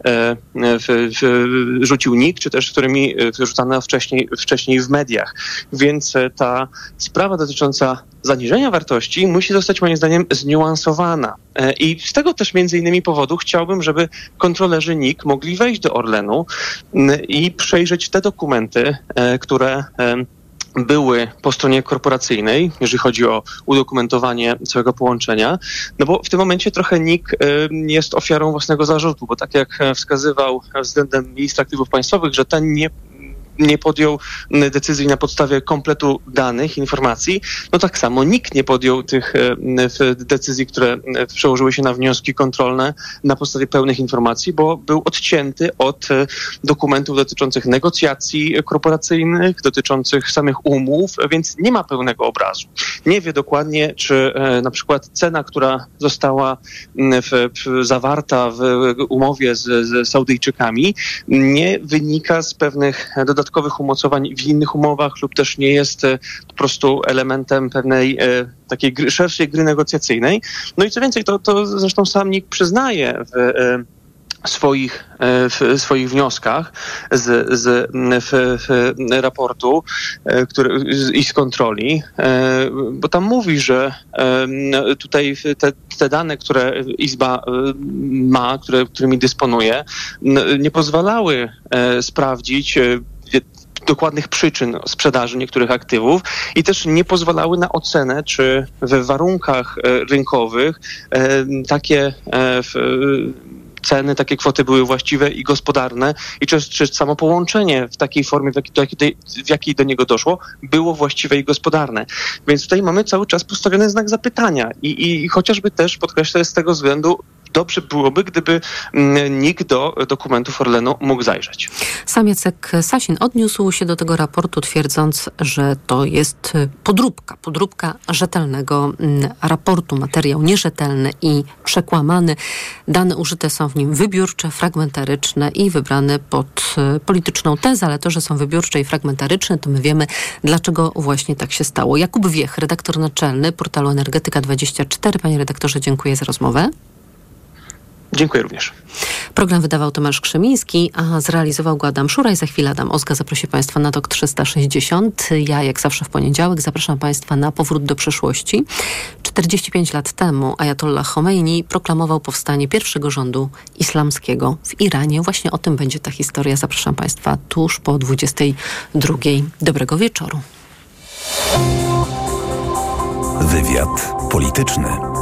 [SPEAKER 29] w, w, rzucił NIK, czy też którymi rzucano wcześniej, wcześniej w mediach. Więc ta sprawa dotycząca zaniżenia wartości musi zostać moim zdaniem zniuansowana. I z tego też między innymi powodu chciałbym, żeby kontrolerzy NIK mogli wejść do Orlenu i przejrzeć te dokumenty, które były po stronie korporacyjnej, jeżeli chodzi o udokumentowanie całego połączenia, no bo w tym momencie trochę NIK y, jest ofiarą własnego zarzutu, bo tak jak wskazywał względem ministra aktywów państwowych, że ten nie nie podjął decyzji na podstawie kompletu danych, informacji, no tak samo nikt nie podjął tych decyzji, które przełożyły się na wnioski kontrolne na podstawie pełnych informacji, bo był odcięty od e, dokumentów dotyczących negocjacji korporacyjnych, dotyczących samych umów, więc nie ma pełnego obrazu. nie wie dokładnie, czy na przykład cena, która została w, w, zawarta w umowie z, z Saudyjczykami, nie wynika z pewnych dodatkowych umocowań w innych umowach lub też nie jest po prostu elementem pewnej takiej gry, szerszej gry negocjacyjnej. No i co więcej, to, to zresztą sam NIK przyznaje w swoich, w swoich wnioskach z, z w, w raportu który, i z kontroli, bo tam mówi, że tutaj te, te dane, które Izba ma, które, którymi dysponuje, nie pozwalały sprawdzić dokładnych przyczyn sprzedaży niektórych aktywów i też nie pozwalały na ocenę, czy we warunkach rynkowych takie ceny, takie kwoty były właściwe i gospodarne i czy, czy samo połączenie w takiej formie, w jakiej, w jakiej do niego doszło, było właściwe i gospodarne. Więc tutaj mamy cały czas postawiony znak zapytania i, i, i chociażby też podkreślę z tego względu dobrze byłoby, gdyby nikt do dokumentów Orlenu mógł zajrzeć.
[SPEAKER 6] Sam Jacek Sasin odniósł się do tego raportu, twierdząc, że to jest podróbka, podróbka rzetelnego raportu, materiał nierzetelny i przekłamany. Dane użyte są w nim wybiórcze, fragmentaryczne i wybrane pod polityczną tezę, ale to, że są wybiórcze i fragmentaryczne, to my wiemy, dlaczego właśnie tak się stało. Jakub Wiech, redaktor naczelny portalu Energetyka24. Panie redaktorze, dziękuję za rozmowę.
[SPEAKER 29] Dziękuję również.
[SPEAKER 6] Program wydawał Tomasz Krzemiński, a zrealizował go Adam Szura i za chwilę Adam Ozga zaprosi Państwa na TOK 360. Ja, jak zawsze w poniedziałek, zapraszam Państwa na powrót do przeszłości. 45 lat temu Ayatollah Khomeini proklamował powstanie pierwszego rządu islamskiego w Iranie. Właśnie o tym będzie ta historia. Zapraszam Państwa tuż po 22. Dobrego wieczoru.
[SPEAKER 12] Wywiad polityczny.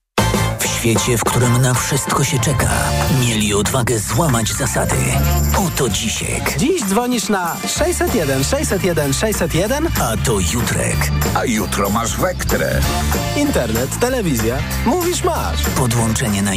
[SPEAKER 20] W świecie, w którym na wszystko się czeka, mieli odwagę złamać zasady. Oto Dzisiek.
[SPEAKER 30] Dziś dzwonisz na 601 601 601,
[SPEAKER 20] a to Jutrek.
[SPEAKER 30] A jutro masz Wektrę. Internet, telewizja. Mówisz masz.
[SPEAKER 20] Podłączenie na